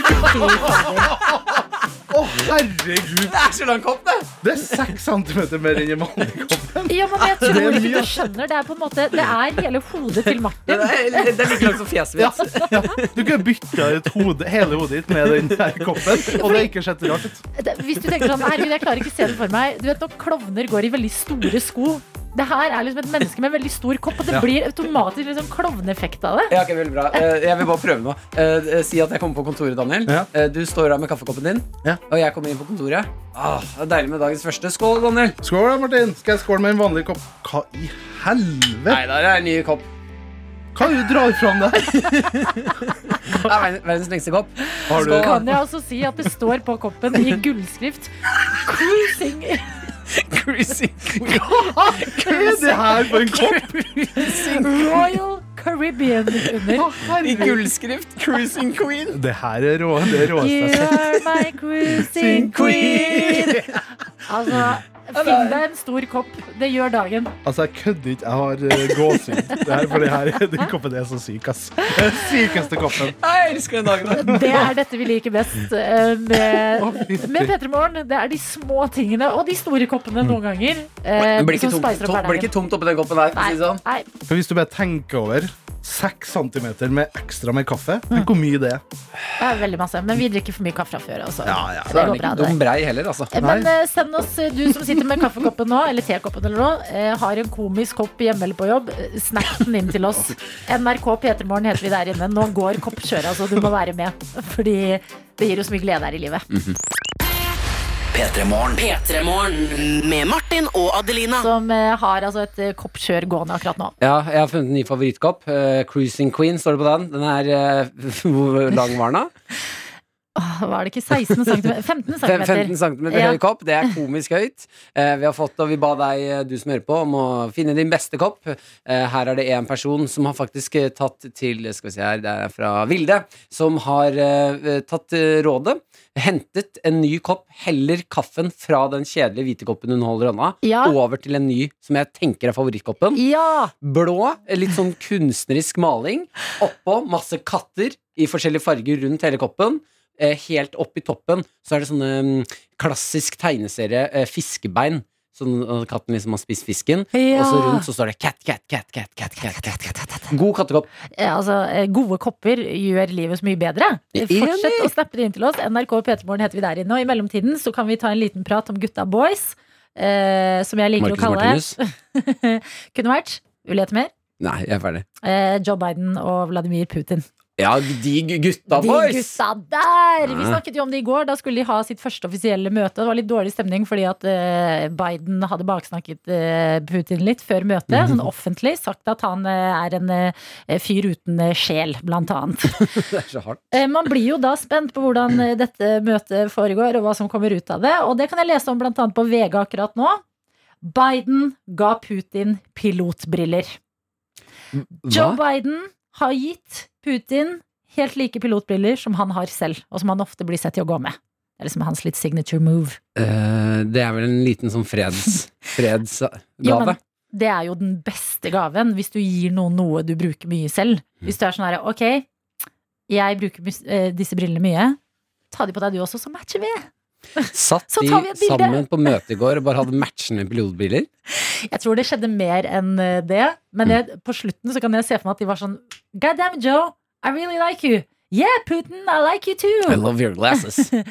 [LAUGHS] Å, herregud! Det er så lang kopp, det! Det er 6 cm mer enn i vanlig kopp. Ja, men jeg tror Det ikke du skjønner. Det er på en måte Det er hele hodet til Det Martin. er, det er like langt som fjeset mitt. ja. Du kunne bytta ut hode, hele hodet ditt med den der koppen, og det er ikke sett rart ut. Hvis du tenker sånn Herregud, jeg klarer ikke å se det for meg. Du vet når klovner går i veldig store sko Det her er liksom et menneske med veldig stor kopp, og det Ja. blir automatisk liksom klovneeffekt av det. Ja, okay, veldig bra. Eh, jeg vil bare prøve noe. Eh, eh, si at jeg kommer på kontoret, Daniel. Ja. Eh, du står der med kaffekoppen din, Ja. og jeg kommer inn på kontoret. Ah, det er deilig med dagens første. Skål, Daniel. Skål, da, Martin. Skal jeg skåle med en vanlig kopp? Hva i helvete? Nei, det er en ny kopp. Hva er det du drar fram der? [LAUGHS] [LAUGHS] Det er verden- verdens lengste kopp. Har du Skål. Kan jeg også si at det står på koppen i gullskrift 'Cruising [LAUGHS] [LAUGHS] Cruising Hva er det her for en kopp? Royal Caribbean' under. I gullskrift. Cruising Queen. [LAUGHS] Det her er rå, det er You are my cruising queen. Altså, finn deg en stor kopp. Det gjør dagen. Altså, jeg kødder ikke. Jeg har uh, gåsehud. For det her, den koppen er så syk, ass. Den sykeste koppen. Jeg elsker den dagen. Det er dette vi liker best uh, med, Å, med P3 Morgen. Det er de små tingene og de store koppene noen ganger. Uh, blir ikke, som tomt, blir ikke tomt oppi den koppen der. Nei. si sånn. Nei, For hvis du bare tenker over seks centimeter med ekstra med kaffe, tenk hvor mye det er. det er veldig masse. Men vi drikker for mye kaffe fra før. Altså. Ja, ja. Så Det det går bra. det. dum brei heller, altså. Eh, Men eh, send oss, eh, du som sitter med kaffekoppen nå, eller tekoppen eller noe, eh, har en komisk kopp hjemme eller på jobb, eh, snap den inn til oss. NRK P3morgen heter vi der inne. Nå går koppkjøret, altså. Du må være med. Fordi det gir oss mye glede her i livet. P3 Morgen. P3morgen med Martin og Adelina. Som eh, har altså et eh, koppkjør gående akkurat nå. Ja, jeg har funnet en ny favorittkopp. Eh, Cruising Queen står det på den. Den er eh, [LAUGHS] Hvor lang var den, da? Åh, Var det ikke 16 cm? 15 Fem- cm. 15 cm Ja. høy kopp. Det er komisk høyt. Eh, vi har fått, og vi ba deg, eh, du som hører på, om å finne din beste kopp. Eh, her er det en person som har faktisk eh, tatt til Skal vi se her, det er fra Vilde. Som har eh, tatt eh, rådet. Hentet en ny kopp. Heller kaffen fra den kjedelige hvite koppen hun holder i hånda, Ja. over til en ny som jeg tenker er favorittkoppen. Ja! Blå, litt sånn kunstnerisk maling. Oppå masse katter i forskjellige farger rundt hele koppen. Eh, helt opp i toppen så er det sånne mm, klassisk tegneserie eh, fiskebein. Sånn at katten liksom har spist fisken. Og så rundt så står det cat, cat, cat, cat, cat, cat, cat, cat, cat. God kattekopp. Eh, Altså, eh, gode kopper gjør livet så mye bedre. Fortsett å snappe det inn til oss. NRK P3morgen heter vi der inne. Og i mellomtiden så kan vi ta en liten prat om gutta boys. Eh, som jeg liker Marcus å kalle Martinus. [LAUGHS] Kunne vært. Vil du gjette mer? Nei, jeg er ferdig. Eh, Joe Biden og Vladimir Putin. Ja, de gutta gutta De gutta der! Vi snakket jo om det i går. Da skulle de ha sitt første offisielle møte. Det var litt dårlig stemning fordi at eh, Biden hadde baksnakket eh, Putin litt før møtet. Mhm. Sånn offentlig. Sagt at han eh, er en fyr uten sjel, blant annet. [LAUGHS] Det er så hardt. Man blir jo da spent på hvordan dette møtet foregår, og hva som kommer ut av det. Og det kan jeg lese om blant annet på VG akkurat nå. Biden ga Putin pilotbriller. Joe Biden har gitt Putin helt like pilotbriller som han har selv, og som han ofte blir sett til å gå med. Det er liksom hans litt signature move. Uh, det er vel en liten sånn freds... [LAUGHS] fredsgave. Jo, men det er jo den beste gaven hvis du gir noen noe du bruker mye selv. Hvis du er sånn herre, ok, jeg bruker eh, disse brillene mye, ta de på deg du også, så matcher vi. Satt de sammen på møte i går og bare hadde matchende pilotbiler? Jeg tror det skjedde mer enn eh, det, men jeg, på slutten så kan jeg se for meg at de var sånn God damn Joe, I really like you. Yeah, Putin, I like you too. I love your glasses. [LAUGHS]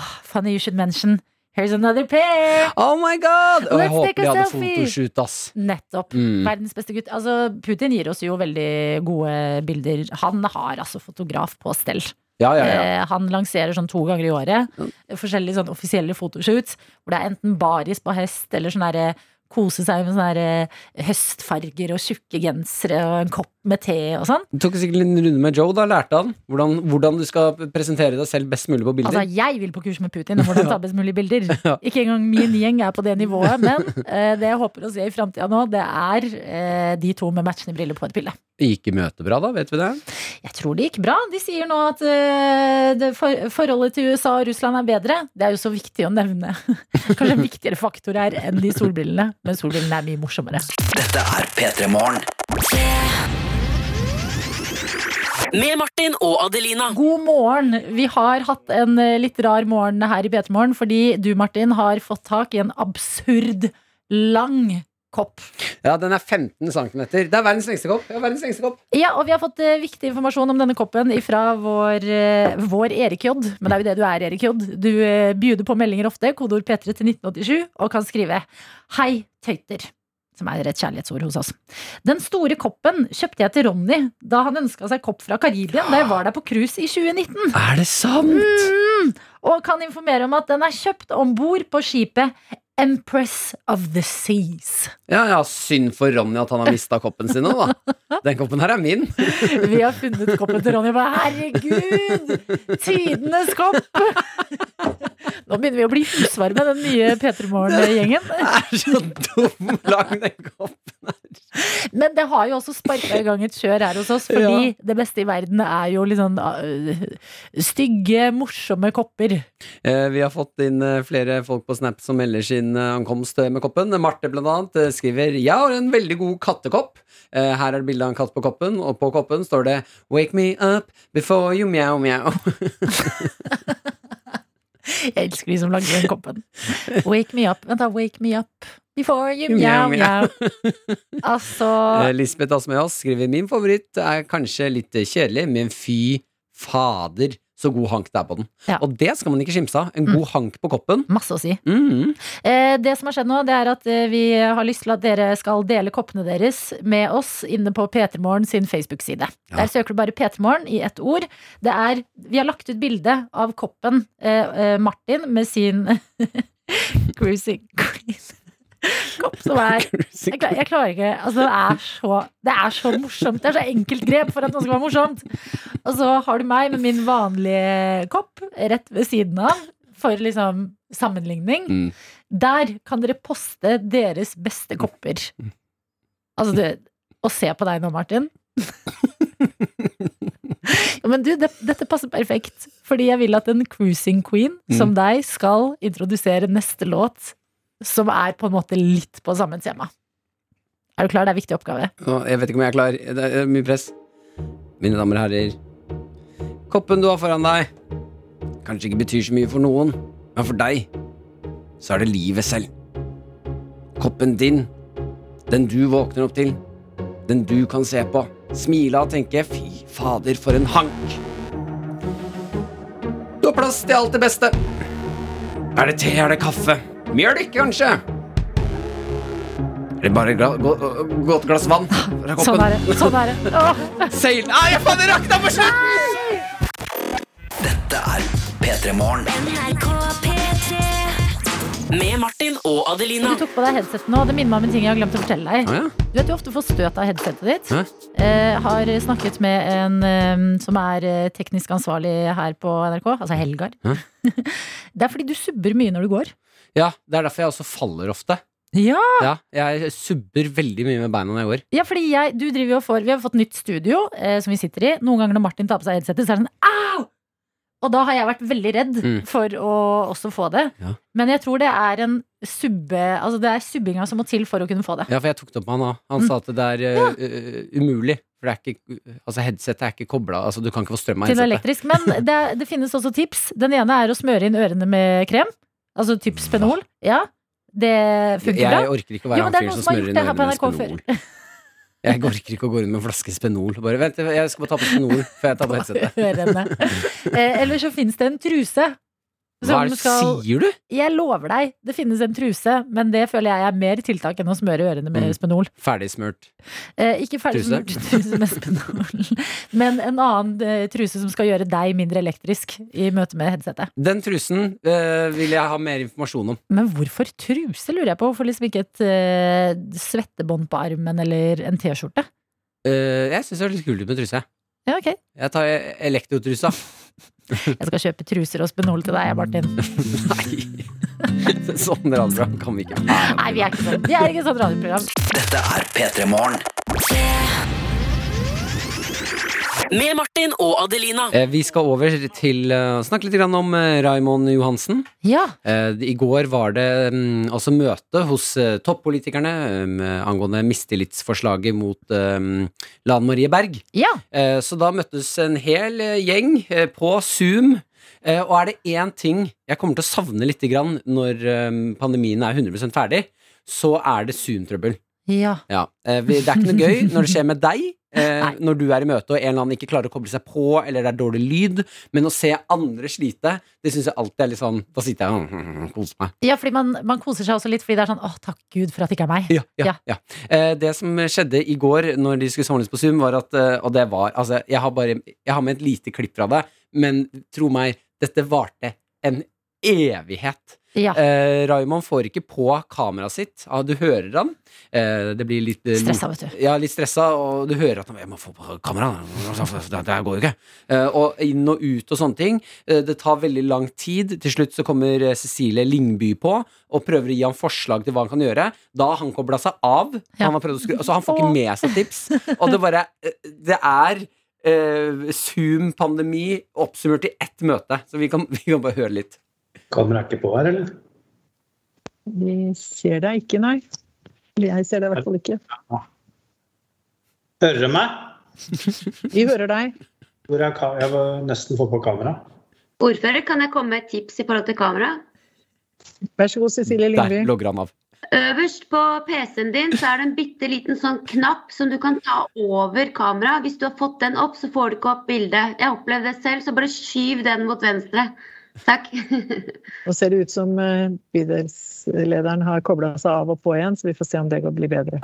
Ah, funny you should mention. Here's another pair. Oh my god! Og jeg håper de hadde fotoshoot, ass. Nettopp. Mm. Verdens beste gutt. Altså, Putin gir oss jo veldig gode bilder. Han har altså fotograf på stell. Ja, ja, ja. Eh, han lanserer sånn to ganger i året forskjellige sånn offisielle fotoshoots hvor det er enten baris på hest eller sånn derre kose seg med sånne der, eh, høstfarger og tjukke gensere og en kopp med te og sånn. Du tok sikkert en runde med Joe, da lærte han hvordan, hvordan du skal presentere deg selv best mulig på bilder. Altså, jeg vil på kurs med Putin om hvordan ta best mulig bilder. [LAUGHS] Ja. Ikke engang min gjeng er på det nivået, men eh, det jeg håper å se i framtida nå, det er eh, de to med matchende briller på et bilde. Gikk møtet bra, da? Vet vi det? Jeg tror det gikk bra. De sier nå at uh, det for, forholdet til USA og Russland er bedre. Det er jo så viktig å nevne. [LAUGHS] Kanskje en viktigere faktor her enn de solbrillene. Men solbrillene er mye morsommere. Dette er P3 Morgen. Med Martin og Adelina. God morgen. Vi har hatt en eh, litt rar morgen her i P3 Morgen fordi du, Martin, har fått tak i en absurd lang kopp. Ja, den er 15 cm. Det er verdens lengste kopp. Ja, verdens lengste kopp. Ja, og vi har fått eh, viktig informasjon om denne koppen fra vår, uh, vår Erik J. Men det er jo det du er, Erik J. Du uh, bjuder på meldinger ofte, kodeord P3 til 1987, og kan skrive Hei, tøyter. som er et kjærlighetsord hos oss. Den store koppen kjøpte jeg til Ronny da han ønska seg kopp fra Karibia da jeg var der på cruise i 2019. Er det sant? Mm, og kan informere om at den er kjøpt om bord på skipet Empress of the Seas. Ja, ja, synd for Ronny at han har mista koppen sin nå, da. [LAUGHS] Den koppen her er min. [LAUGHS] Vi har funnet koppen til Ronny bare herregud! Tidenes kopp! [LAUGHS] Nå begynner vi å bli husvarme, den nye P3 Morgen-gjengen. Det er så dum lang den koppen. her. Men det har jo også sparka i gang et kjør her hos oss, fordi det beste i verden er jo litt sånn uh, stygge, morsomme kopper. Eh, vi har fått inn eh, flere folk på Snap som melder sin ankomst med koppen. Marte blant annet eh, skriver Jeg har en veldig god kattekopp. Eh, her er det bilde av en katt på koppen, og på koppen står det Wake me up before you meow meow. [LAUGHS] Jeg elsker de som lager den koppen. Wake me up. Vent, da. Wake me up before you Meow, meow. [LAUGHS] Altså Eh, Lisbeth Asmeås skriver Min favoritt er kanskje litt eh, kjedelig, men fy fader, så god hank det er på den. Ja. Og det skal man ikke skimse av. En god hank på koppen. Masse å si. Mhm. Eh, det som har skjedd nå, det er at eh, vi har lyst til at dere skal dele koppene deres med oss inne på P3morgen sin Facebook-side. Ja. Der søker du bare P3morgen i ett ord. Det er, vi har lagt ut bilde av koppen eh, eh, Martin med sin [LAUGHS] cruising queen. Kopp som er jeg, klar, jeg klarer ikke altså, det, er så, det er så morsomt. Det er så enkelt grep for at noe skal være morsomt. Og så har du meg med min vanlige kopp rett ved siden av, for liksom sammenligning. Mm. Der kan dere poste deres beste kopper. Altså, du, å se på deg nå, Martin. Ja, [LAUGHS] men du, det, dette passer perfekt. Fordi jeg vil at en cruising queen som deg skal introdusere neste låt, som er på en måte litt på samme tema. Er du klar? Det er viktig oppgave. Jeg vet ikke om jeg er klar. Det er mye press. Mine damer og herrer. Koppen du har foran deg, kanskje ikke betyr så mye for noen, men for deg så er det livet selv. Koppen din, den du våkner opp til, den du kan se på, smile og tenke 'fy fader, for en hank'. Du har plass til alt det beste. Er det te, er det kaffe? Mjølk, kanskje? Er det bare gla gå- godt glass vann [LAUGHS] fra koppen? Sånn er det. Sånn er det. [LAUGHS] Åh. Seil... Nei, jeg faen, det rakna på slutten! Dette er P3 Morgen. Med Martin og Adelina. Du tok på deg headsetet nå, og det minner meg om en ting jeg har glemt å fortelle deg. Ah, ja. Du vet du ofte får støt av headsetet ditt. Hæ? Eh, har snakket med en eh, som er eh, teknisk ansvarlig her på NRK, altså Helgar. Hæ? [LAUGHS] det er fordi du subber mye når du går. Ja, det er derfor jeg også faller ofte. Ja, Ja, jeg subber veldig mye med beina når jeg går. ja fordi jeg, du driver jo får Vi har fått nytt studio eh, som vi sitter i. Noen ganger når Martin tar på seg headsetet, så er det sånn au! Og da har jeg vært veldig redd Mm. for å også få det. Ja. Men jeg tror det er en subbe Altså det er subbinga som må til for å kunne få det. Ja, for jeg tok det opp med han òg. Han sa at det er eh, umulig. For det er ikke Altså, headsetet er ikke kobla Altså, du kan ikke få strøm av headsetet. Men det, det finnes også tips. Den ene er å smøre inn ørene med krem. Altså typ Spenol. Ja, det funker Jeg orker ikke å være Jo, han det er fyren noen som som har smører inn her på med NRK før. Spenol. [LAUGHS] Jeg orker ikke å gå rundt med en flaske Spenol. Bare vent, jeg skal bare ta på Spenol før jeg tar på headsetet. ørene. Eh, eller så finnes det en truse. Hva er det skal- sier du? Jeg lover deg, det finnes en truse, men det føler jeg er mer tiltak enn å smøre ørene med Mm. Spenol. Ferdigsmurt. Eh, ikke ferdig Truse? [LAUGHS] truse med Spenol, men en annen eh, truse som skal gjøre deg mindre elektrisk i møte med headsetet. Den trusen eh, vil jeg ha mer informasjon om. Men hvorfor truse, lurer jeg på? Hvorfor liksom ikke et eh, svettebånd på armen eller en T-skjorte? Eh, jeg syns det er litt kult med truse. Ja, ok. Jeg tar elektrotrusa. [LAUGHS] Jeg skal kjøpe truser og Spenol til deg, Martin. [LAUGHS] Nei. [LAUGHS] Sånn radioprogram kan vi ikke ha. Nei, vi er ikke sånn. Vi er ikke sånn radioprogram. Dette er P3 Morgen. Med Martin og Adelina. Eh, Vi skal over til eh, å snakke litt om Raimond Raymond Johansen. Ja. Eh, I går var det altså møte hos eh, toppolitikerne eh, angående mistillitsforslaget mot eh, Lan Marie Berg. Ja. Eh, Så da møttes en hel eh, gjeng eh, på Zoom. Eh, Og er det én ting jeg kommer til å savne litt når eh, pandemien er 100% ferdig, så er det Zoom-trøbbel. Ja. Ja. eh, Det er ikke noe gøy når det skjer med deg, eh, når du er i møte og en eller annen ikke klarer å koble seg på, eller det er dårlig lyd. Men å se andre slite, det syns jeg alltid er litt sånn Da sitter jeg og koser meg. Ja, fordi man, man koser seg også litt fordi det er sånn åh, takk Gud for at det ikke er meg. Ja, ja, ja. Eh, det som skjedde i går når de skulle samles på Zoom, var at eh, Og det var Altså, jeg har bare Jeg har med et lite klipp fra det, men tro meg, dette varte en evighet. Ja. Eh, Raymond får ikke på kameraet sitt. Ah, du hører han. Eh, det blir litt eh, Stressa, vet du. Ja, litt stressa, og du hører at han Jeg må få på kameraet. Det, det går jo ikke. Eh, og inn og ut og sånne ting. Eh, det tar veldig lang tid. Til slutt så kommer eh, Cecilie Lingby på og prøver å gi ham forslag til hva han kan gjøre. Da har han kobla seg av. Ja. Han har prøvd å skru, så han får ikke med seg tips. Og det bare Det er eh, Zoom-pandemi oppsummert i ett møte. Så vi kan, vi kan bare høre litt. Kameraet er ikke på her, eller? Vi ser deg ikke, nei. Jeg ser deg i hvert fall ikke. Hører du meg? Vi hører deg. Hvor er ka jeg var nesten få på kamera. Ordfører, kan jeg komme med et tips i forhold til kamera? Vær så god, Cecilie Der logger han av. Øverst på PC-en din så er det en bitte liten sånn knapp som du kan ta over kamera. Hvis du har fått den opp, så får du ikke opp bildet. Jeg opplevde det selv, så bare skyv den mot venstre. Takk. [LAUGHS] Nå ser det ut som eh, bydelslederen har kobla seg av og på igjen, så vi får se om det går bli bedre.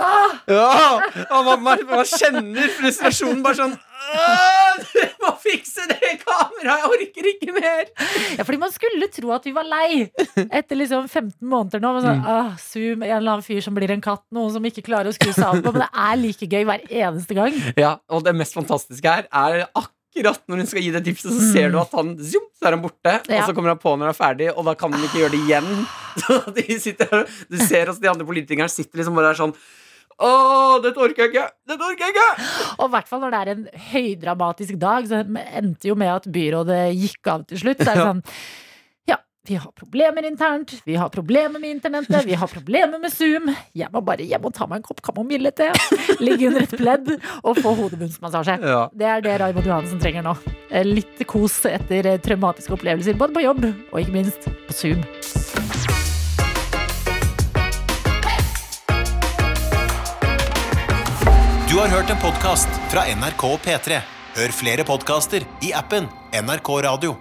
Ja! Man, man, man kjenner frustrasjonen bare sånn «Åh, Du må fikse det kameraet! Jeg orker ikke mer! Ja, fordi man skulle tro at vi var lei etter liksom 15 måneder nå. Sånn, ah, Zoom, en eller annen fyr som blir en katt, noen som ikke klarer å skru seg av på. Men det er like gøy hver eneste gang. Ja, og det mest fantastiske her er akkurat når hun skal gi det tipset, så ser du at han zoom, så er han borte, Ja. og så kommer han på når han er ferdig, og da kan han ikke gjøre det igjen. [LAUGHS] Så de sitter her, Du ser også de andre politikerne sitter liksom bare der sånn Å, dette orker jeg ikke! Dette orker jeg ikke! Og i hvert fall når det er en høydramatisk dag, så endte jo med at byrådet gikk av til slutt. Så er det sånn vi har problemer internt, vi har problemer med internettet, vi har problemer med Zoom. Jeg må bare hjem og ta meg en kopp kamomille-te, ligge under et pledd og få hodebunnsmassasje. Ja. Det er det Raymond Johansen trenger nå. Eh, Litt kos etter eh, traumatiske opplevelser, både på jobb og ikke minst på Zoom. Du har hørt en podkast fra NRK P3. Hør flere podkaster i appen NRK Radio.